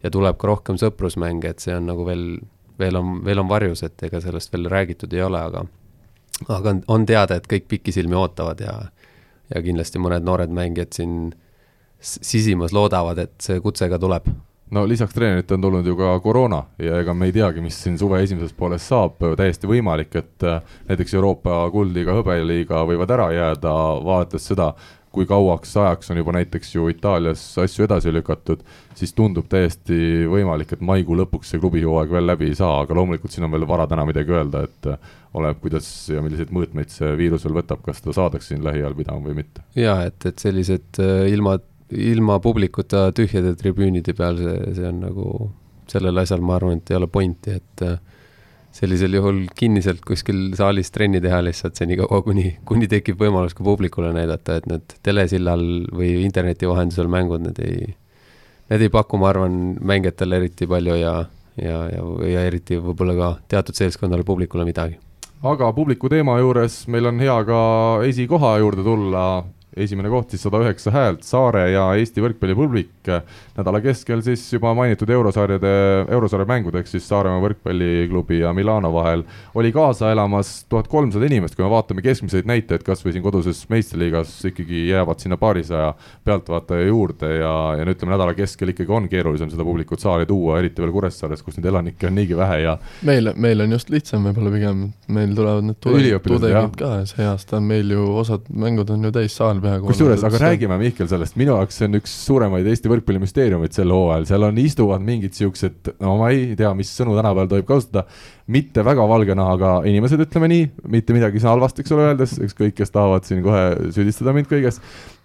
ja tuleb ka rohkem sõprusmänge, et see on nagu veel veel on, veel on varjus, et ega sellest veel räägitud ei ole, aga aga on, on teada, et kõik pikisilmi ootavad ja ja kindlasti mõned noored mängijad siin sisimas loodavad, et see kutse ka tuleb. No lisaks treenerite on tulnud ju ka koroona ja ega me ei teagi, mis siin suve esimeses pooles saab, täiesti võimalik, et äh, näiteks Euroopa kuldliiga, hõbeliiga võivad ära jääda, vaadates seda, kui kauaks ajaks on juba näiteks ju Itaalias asju edasi lükatud, siis tundub täiesti võimalik, et maikuu lõpuks see klubihooaeg veel läbi ei saa, aga loomulikult siin on veel vara täna midagi öelda, et oleneb, kuidas ja milliseid mõõtmeid see viirus veel võtab, kas seda saadakse siin lähiajal pidama või mitte. jaa, et, et sellised äh, ilma, ilma publikuta tühjade tribüünide peal, see, see on nagu, sellel asjal ma arvan, et ei ole pointi, et äh, sellisel juhul kinniselt kuskil saalis trenni teha lihtsalt senikaua, kuni, kuni tekib võimalus ka publikule näidata, et need telesillal või interneti vahendusel mängud, need ei, need ei paku, ma arvan, mängijatele eriti palju ja, ja, ja, ja eriti võib-olla ka teatud seltskonnale, publikule midagi. aga publiku teema juures meil on hea ka esikoha juurde tulla esimene koht siis sada üheksa häält, Saare ja Eesti võrkpallipublik nädala keskel siis juba mainitud eurosarjade, eurosarja mängud ehk siis Saaremaa võrkpalliklubi ja Milano vahel. Oli kaasa elamas tuhat kolmsada inimest, kui me vaatame keskmiseid näitajaid, kas või siin koduses meistriliigas ikkagi jäävad sinna paarisaja pealtvaataja juurde ja, ja no ütleme, nädala keskel ikkagi on keerulisem seda publikut saali tuua, eriti veel Kuressaares, kus neid elanikke on niigi vähe ja meil, meil on just lihtsam võib-olla pigem, meil tulevad need tudengid, ka see aasta on meil ju osad mängud on ju täis saal peaaegu. kusjuures, aga räägime Mihkel sellest, minu jaoks see on üks suuremaid Eesti võrkpallimüsteeriumeid sel hooajal, seal on, istuvad mingid siuksed, no ma ei tea, mis sõnu tänapäeval tohib kasutada, mitte väga valge nahaga inimesed, ütleme nii, mitte midagi halvasti, eks ole, öeldes, ükskõik, kes tahavad siin kohe süüdistada mind kõiges,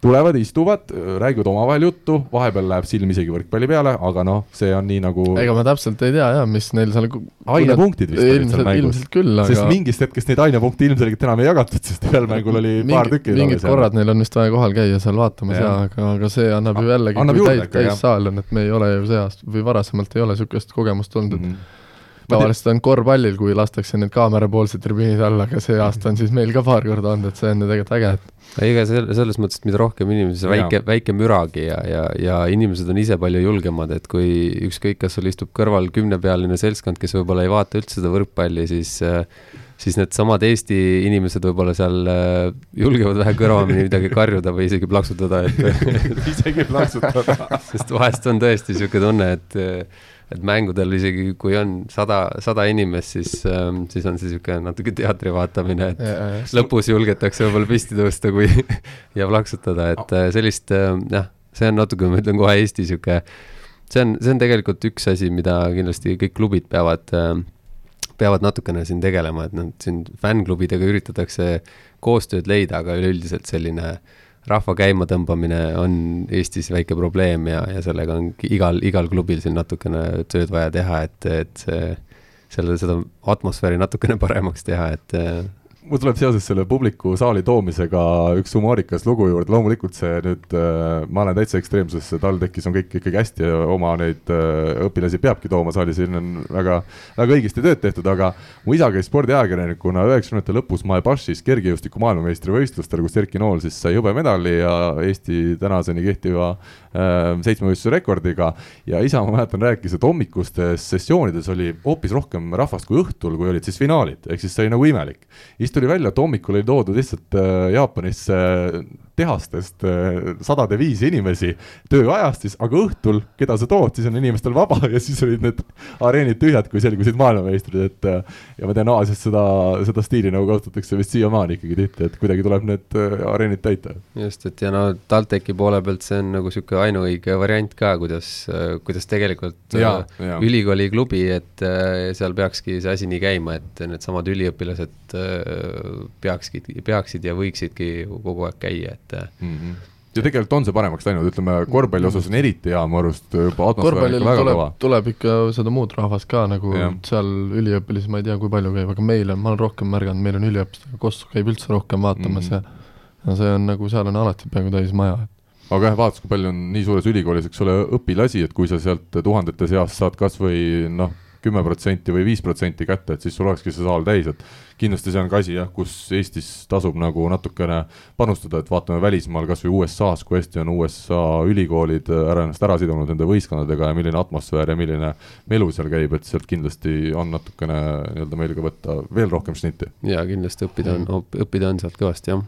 tulevad, istuvad, räägivad omavahel juttu, vahepeal läheb silm isegi võrkpalli peale, aga noh, see on nii nagu ega ma täpselt ei tea jah, mis neil seal ainepunktid vist olid seal mängus. ilmselt küll, aga sest mingist hetkest neid ainepunkte ilmselgelt enam ei jagatud, sest ühel mängul oli mingi, paar tükki mingid korrad neil on vist vaja kohal käia seal vaatamas ja, ja, aga, aga see annab ju jällegi, kui täis, täissaal on, et me ei ole ju see aasta või varasemalt ei ole niisugust kogemust olnud, et mm -hmm tavaliselt on korvpallil, kui lastakse need kaamerapoolsed tribüünid alla, aga see aasta on siis meil ka paar korda olnud, et see on ju tegelikult äge, et ega selle, selles mõttes, et mida rohkem inimesi, see väike, väike müragi ja, ja, ja inimesed on ise palju julgemad, et kui ükskõik, kas sul istub kõrval kümnepealine seltskond, kes võib-olla ei vaata üldse seda võrkpalli, siis siis needsamad Eesti inimesed võib-olla seal julgevad vähe kõrvamini midagi karjuda või isegi plaksutada, et isegi plaksutada. sest vahest on tõesti niisugune tunne, et et mängudel isegi kui on sada, sada inimest, siis ähm,, siis on see niisugune natuke teatri vaatamine, et ja, ja, lõpus julgetakse võib-olla püsti tõusta, kui ja plaksutada, et äh, sellist äh, jah, see on natuke, ma ütlen kohe Eesti niisugune, see on, see on tegelikult üks asi, mida kindlasti kõik klubid peavad äh, peavad natukene siin tegelema, et noh, siin fännklubidega üritatakse koostööd leida, aga üleüldiselt selline äh, rahva käimatõmbamine on Eestis väike probleem ja, ja sellega on igal, igal klubil siin natukene tööd vaja teha, et, et selle, seda atmosfääri natukene paremaks teha, et mul tuleb seoses selle publiku saali toomisega üks humoorikas lugu juurde, loomulikult see nüüd äh,, ma olen täitsa ekstreemses, TalTechis on kõik ikkagi hästi ja oma neid äh, õpilasi peabki tooma saali, siin on väga, väga õigesti tööd tehtud, aga mu isa käis spordiajakirjanikuna üheksakümnendate lõpus Maebašis kergejõustiku maailmameistrivõistlustel, kus Erki Nool siis sai hõbemedali ja Eesti tänaseni kehtiva seitsmevõistluse rekordiga. ja isa, ma mäletan, rääkis, et hommikustes sessioonides oli hoopis rohkem rahvast kui õhtul, kui olid siis finaalid, ehk siis see oli nagu imelik tuli välja, et hommikul oli toodud lihtsalt äh, Jaapanisse tehastest äh, sadade viisi inimesi tööajast siis, aga õhtul, keda sa tood, siis on inimestel vaba ja siis olid need areenid tühjad, kui selgusid maailmameistrid, et äh, ja ma tean Aasias seda, seda stiili nagu kasutatakse vist siiamaani ikkagi tihti, et kuidagi tuleb need areenid täita. just, et ja no TalTechi poole pealt see on nagu niisugune ainuõige variant ka, kuidas, kuidas tegelikult ja, ja. ülikooli klubi, et seal peakski see asi nii käima, et needsamad üliõpilased peakski, peaksid ja võiksidki kogu aeg käia, et mm. -hmm ja tegelikult on see paremaks läinud, ütleme korvpalli osas on eriti hea mu arust juba väga tuleb, kõva. tuleb ikka seda muud rahvast ka nagu ja. seal üliõpilasi, ma ei tea, kui palju käib, aga meil on, ma olen rohkem märganud, meil on üliõpilastega, Kossu käib üldse rohkem vaatamas mm -hmm. ja ja see on nagu, seal on alati peaaegu täis maja, et aga jah, vaadates, kui palju on nii suures ülikoolis, eks ole, õpilasi, et kui sa sealt tuhandete seast saad kas või noh, kümme protsenti või viis protsenti kätte, et siis sul olekski see saal täis, et kindlasti see on ka asi jah, kus Eestis tasub nagu natukene panustada, et vaatame välismaal, kas või USA-s, kui hästi on USA ülikoolid ära ennast ära sidunud nende võistkondadega ja milline atmosfäär ja milline melu seal käib, et sealt kindlasti on natukene nii-öelda meil ka võtta veel rohkem šnitti. jaa, kindlasti õppida on, õppida on sealt kõvasti, jah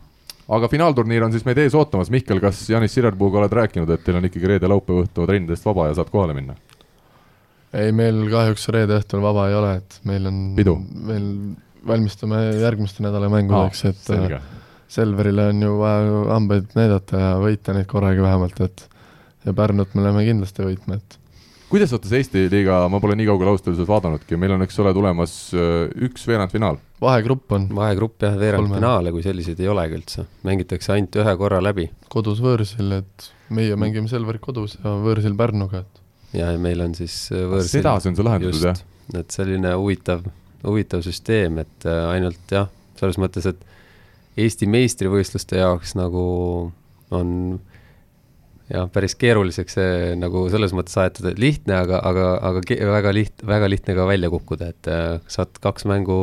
aga finaalturniir on siis meid ees ootamas, Mihkel, kas Janis Sirerpuuga oled rääkinud, et teil on ikkagi reede-laupäeva õhtu trennidest vaba ja saad kohale minna? Ei, meil kahjuks reede õhtul vaba ei ole, et meil on meil valmistume järgmiste nädala mängudeks ah,, et selge. Selverile on ju vaja hambaid näidata ja võita neid korraga vähemalt, et ja Pärnut me läheme kindlasti võitma, et kuidas vaatas Eesti liiga, ma pole nii kaugele ausalt öeldes vaadanudki, meil on, eks ole, tulemas äh, üks veerandfinaal. vahegrupp on. vahegrupp jah, veerandfinaale kui selliseid ei olegi üldse, mängitakse ainult ühe korra läbi. kodus võõrsil, et meie mängime Selverit kodus ja võõrsil Pärnuga, et ja meil on siis äh, võõrsil sedasi on see lahendatud, jah? et selline huvitav, huvitav süsteem, et äh, ainult jah, selles mõttes, et Eesti meistrivõistluste jaoks nagu on jah, päris keeruliseks see nagu selles mõttes aetud, et lihtne, aga, aga, aga väga liht-, väga lihtne ka välja kukkuda, et äh, saad kaks mängu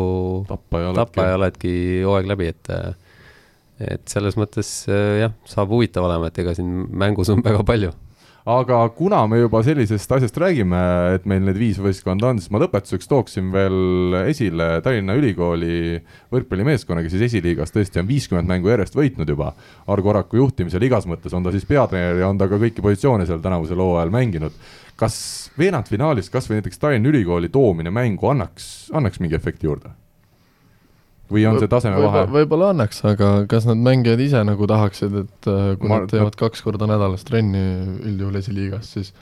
tappa ja oledki, tappa ja oledki hooaeg läbi, et et selles mõttes jah, saab huvitav olema, et ega siin mängus on väga palju aga kuna me juba sellisest asjast räägime, et meil need viis võistkonda on, siis ma lõpetuseks tooksin veel esile Tallinna Ülikooli võrkpallimeeskonna, kes siis esiliigas tõesti on viiskümmend mängu järjest võitnud juba. Argo Oraku juhtimisel igas mõttes, on ta siis peatreener ja on ta ka kõiki positsioone seal tänavusel hooajal mänginud. kas veerandfinaalis kasvõi näiteks Tallinna Ülikooli toomine mängu annaks, annaks mingi efekti juurde? Või on see taseme vahe? võib-olla annaks, aga kas nad mängijad ise nagu tahaksid, et äh, kui ma, nad teevad nad... kaks korda nädalas trenni üldjuhul esiliigas, siis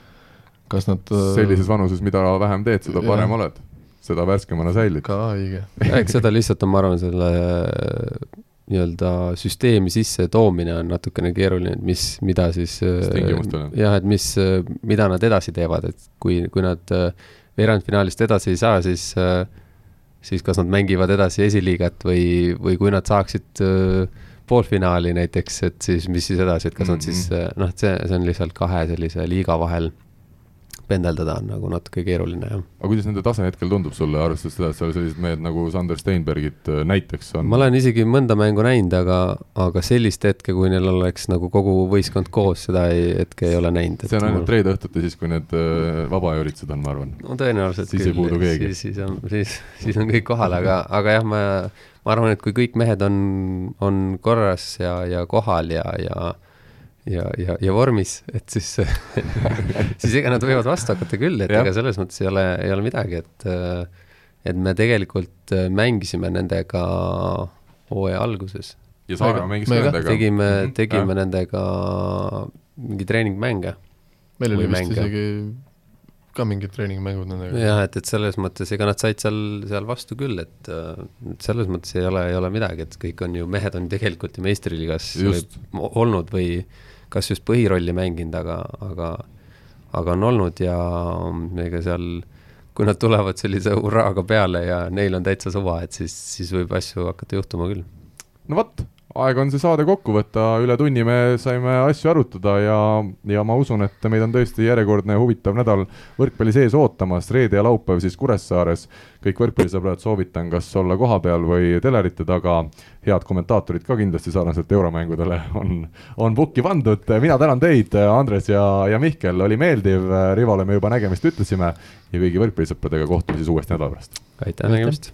kas nad äh, sellises vanuses, mida vähem teed, seda parem jah. oled, seda värskemana säilid. ka õige. eks seda lihtsalt on, ma arvan, selle nii-öelda süsteemi sisse toomine on natukene keeruline, et mis, mida siis jah, et mis, mida nad edasi teevad, et kui, kui nad veerandfinaalist edasi ei saa, siis äh, siis kas nad mängivad edasi esiliigat või, või kui nad saaksid äh, poolfinaali näiteks, et siis mis siis edasi, et kas mm -hmm. nad siis äh, noh, et see, see on lihtsalt kahe sellise liiga vahel pendeldada on nagu natuke keeruline, jah. aga kuidas nende tase hetkel tundub sulle, arvestades seda, et seal sellised mehed nagu Sander Steinbergid äh, näiteks on? ma olen isegi mõnda mängu näinud, aga, aga sellist hetke, kui neil oleks nagu kogu võistkond koos, seda ei, hetke ei ole näinud. see on ainult mul... reede õhtuti siis, kui need äh, vabaüritused on, ma arvan. no tõenäoliselt siis küll. ei puudu keegi. siis, siis on, siis, siis on kõik kohal, aga, aga jah, ma, ma arvan, et kui kõik mehed on, on korras ja, ja kohal ja, ja ja, ja, ja vormis, et siis siis ega nad võivad vastu hakata küll, et ja. ega selles mõttes ei ole, ei ole midagi, et et me tegelikult mängisime nendega hooaja alguses. ja Saaremaa mängis ka nendega? tegime, mhm. tegime ja. nendega mingi treeningmänge. meil oli vist mänge. isegi ka mingid treeningmängud nendega. jah, et, et selles mõttes, ega nad said seal, seal vastu küll, et, et selles mõttes ei ole, ei ole midagi, et kõik on ju, mehed on tegelikult ju meistriliigas olnud või kas just põhirolli mänginud, aga, aga, aga on olnud ja ega seal, kui nad tulevad sellise hurraaga peale ja neil on täitsa suva, et siis, siis võib asju hakata juhtuma küll. no vot aeg on see saade kokku võtta, üle tunni me saime asju arutada ja, ja ma usun, et meid on tõesti järjekordne huvitav nädal võrkpalli sees ootamas, reede ja laupäev siis Kuressaares. kõik võrkpallisõbrad soovitan kas olla kohapeal või telerite taga. head kommentaatorid ka kindlasti sarnaselt euromängudele on, on pukki pandud. mina tänan teid, Andres ja, ja Mihkel, oli meeldiv, Rivole me juba nägemist ütlesime ja kõigi võrkpallisõpradega kohtume siis uuesti nädala pärast. aitäh nägemist!